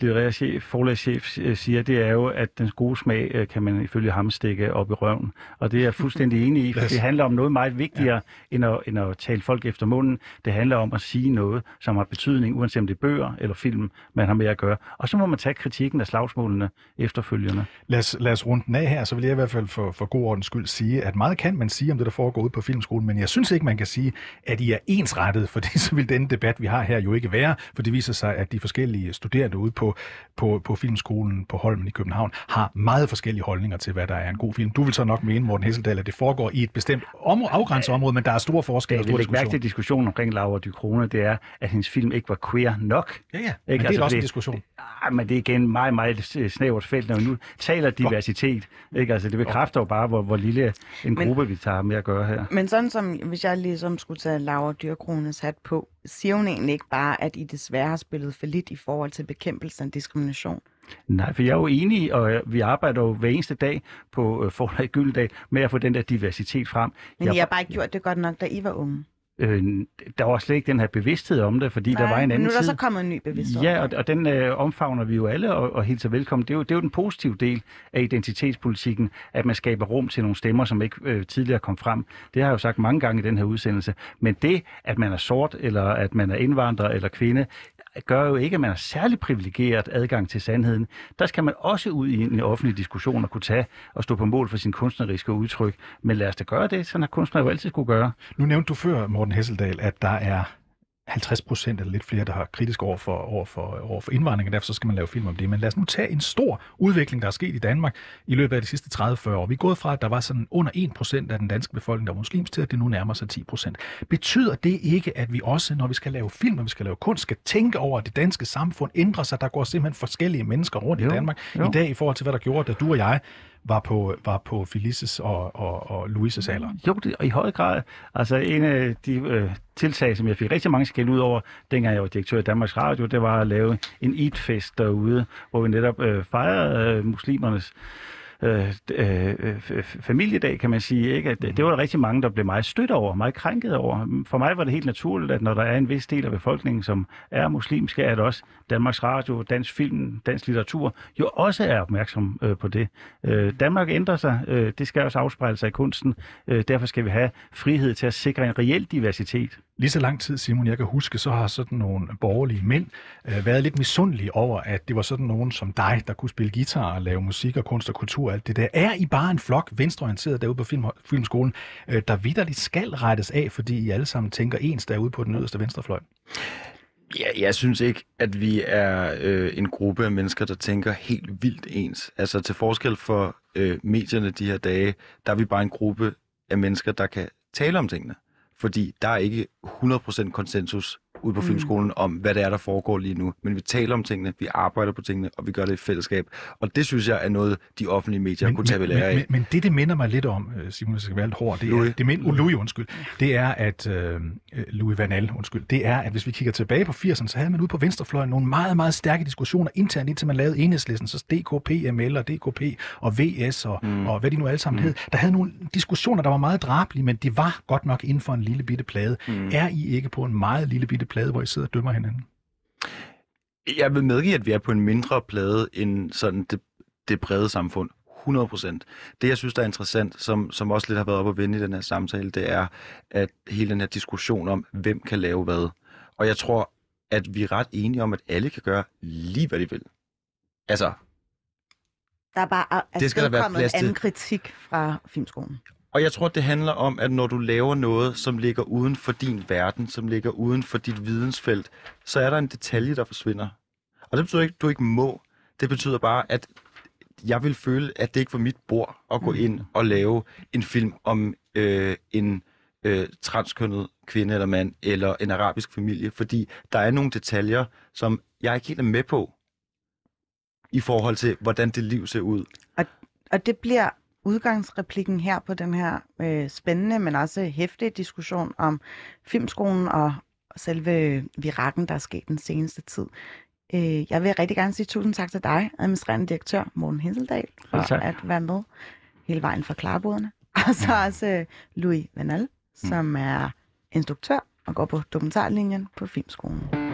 litterære chef, forlagschef, siger, det er jo, at den gode smag øh, kan man ifølge ham stikke op i røven. Og det er jeg fuldstændig enig i, for det handler om noget meget vigtigere, ja. end, at, end at tale folk efter munden. Det handler om at sige noget, som har betydning, uanset om det er bøger eller film, man har med at gøre. Og så må man tage kritikken af slagsmålene efterfølgende. Lad os, lad os runde den af her, så vil jeg i hvert fald for, for god ordens skyld sige, at meget kan man sige om det, der foregår ude på filmskolen, men jeg synes ikke, man kan sige, at I er ensrettet, for så vil den debat, vi har her, jo ikke være, for det viser sig, at de forskellige studerende ude på, på, på filmskolen på Holmen i København har meget forskellige holdninger til, hvad der er en god film. Du vil så nok mene, Morten Hesseldal, at det foregår i et bestemt område, afgrænset område, men der er store forskelle og Det, store vi lægger mærke diskussioner. til diskussionen omkring Laura Ducrone, det er, at hendes film ikke var queer nok. Ja, ja, men Ikke? det er Altså, også en fordi- diskussion. Ah, men det er igen meget, meget snævert felt, når vi nu taler diversitet. Ikke? Altså, det bekræfter jo bare, hvor, hvor lille en Men- gruppe vi tager med at gøre her. Men sådan som, hvis jeg ligesom skulle tage Laura Dyrkrones hat på, siger hun egentlig ikke bare, at I desværre har spillet for lidt i forhold til bekæmpelse af diskrimination? Nej, for jeg er jo enig, og vi arbejder jo hver eneste dag på øh, Forlag Gyldendal med at få den der diversitet frem. Men Jeg- I har bare ikke gjort det godt nok, da I var unge. Øh, der var slet ikke den her bevidsthed om det, fordi der var en anden nu er der tid. så kommet en ny bevidsthed. Ja, og, og den øh, omfavner vi jo alle og, og hilser velkommen. Det er, jo, det er jo den positive del af identitetspolitikken, at man skaber rum til nogle stemmer, som ikke øh, tidligere kom frem. Det har jeg jo sagt mange gange i den her udsendelse. Men det, at man er sort, eller at man er indvandrer eller kvinde, gør jo ikke, at man har særlig privilegeret adgang til sandheden. Der skal man også ud i en offentlig diskussion og kunne tage og stå på mål for sin kunstneriske udtryk. Men lad os da gøre det, sådan har kunstnere jo altid skulle gøre. Nu nævnte du før, Morten Hesseldal, at der er 50 procent eller lidt flere, der har kritisk over for, over, for, over for indvandring, og derfor så skal man lave film om det. Men lad os nu tage en stor udvikling, der er sket i Danmark i løbet af de sidste 30-40 år. Vi er gået fra, at der var sådan under 1 procent af den danske befolkning, der var muslimsk, til at det nu nærmer sig 10 procent. Betyder det ikke, at vi også, når vi skal lave film, og vi skal lave kunst, skal tænke over, at det danske samfund ændrer sig? Der går simpelthen forskellige mennesker rundt Jo, i Danmark jo. i dag i forhold til, hvad der gjorde, da du og jeg var på, var på Felices og, og, og Louises alder. Jo, det, og i høj grad. Altså en af de øh, tiltag, som jeg fik rigtig mange skæld ud over, dengang jeg var direktør i Danmarks Radio, det var at lave en Eid-fest derude, hvor vi netop øh, fejrede øh, muslimernes øh, øh, øh, familiedag, kan man sige. Ikke? At, det var der rigtig mange, der blev meget stødt over, meget krænket over. For mig var det helt naturligt, at når der er en vis del af befolkningen, som er muslimske, at også Danmarks Radio, dansk film, dansk litteratur jo også er opmærksom øh, på det. Øh, Danmark ændrer sig. Øh, det skal også afspejle sig i kunsten. Øh, derfor skal vi have frihed til at sikre en reel diversitet. Lige så lang tid, Simon, jeg kan huske, så har sådan nogle borgerlige mænd øh, været lidt misundelige over, at det var sådan nogen som dig, der kunne spille guitar og lave musik og kunst og kultur og alt det der. Er I bare en flok venstreorienteret derude på film, Filmskolen, øh, der vidderligt skal rettes af, fordi I alle sammen tænker ens derude på den yderste venstrefløj? Ja, jeg synes ikke, at vi er øh, en gruppe af mennesker, der tænker helt vildt ens. Altså til forskel for øh, medierne de her dage, der er vi bare en gruppe af mennesker, der kan tale om tingene. Fordi der er ikke 100% konsensus ude på Mm. filmskolen om, hvad det er, der foregår lige nu. Men vi taler om tingene, vi arbejder på tingene, og vi gør det i fællesskab. Og det synes jeg er noget, de offentlige medier kunne tage ved lære men, af. men, men det, det minder mig lidt om, øh, Simon, jeg skal være lidt hård, det er, Louis. det mind, uh, Louis, undskyld, det er, at øh, Louis Van Al, undskyld, det er, at hvis vi kigger tilbage på 80'erne, så havde man ude på venstrefløjen nogle meget, meget stærke diskussioner internt, indtil man lavede enhedslisten, så DKP, ML og DKP og VS og, mm. og hvad de nu alle sammen mm. hed. Der havde nogle diskussioner, der var meget drabelige, men det var godt nok inden for en lille bitte plade. Mm. Er I ikke på en meget lille bitte plade, hvor I sidder og dømmer hinanden? Jeg vil medgive, at vi er på en mindre plade end sådan det, det brede samfund. 100 procent. Det, jeg synes, der er interessant, som, som også lidt har været op at vende i den her samtale, det er, at hele den her diskussion om, hvem kan lave hvad. Og jeg tror, at vi er ret enige om, at alle kan gøre lige, hvad de vil. Altså, Der er bare er Det skal der være plads en anden til. kritik fra filmskolen. Og jeg tror, det handler om, at når du laver noget, som ligger uden for din verden, som ligger uden for dit vidensfelt, så er der en detalje, der forsvinder. Og det betyder ikke, at du ikke må. Det betyder bare, at jeg vil føle, at det ikke var mit bord at gå ind og lave en film om øh, en øh, transkønnet kvinde eller mand, eller en arabisk familie, fordi der er nogle detaljer, som jeg ikke helt er med på, i forhold til, hvordan det liv ser ud. Og det bliver udgangsreplikken her på den her øh, spændende, men også hæftige diskussion om filmskolen og selve virakken, der er sket den seneste tid. Øh, jeg vil rigtig gerne sige tusind tak til dig, administrerende direktør Morten Hinseldal, for tak. at være med hele vejen fra Klarboderne. Og så også øh, Louis Vanal, som er instruktør og går på dokumentarlinjen på Filmskolen.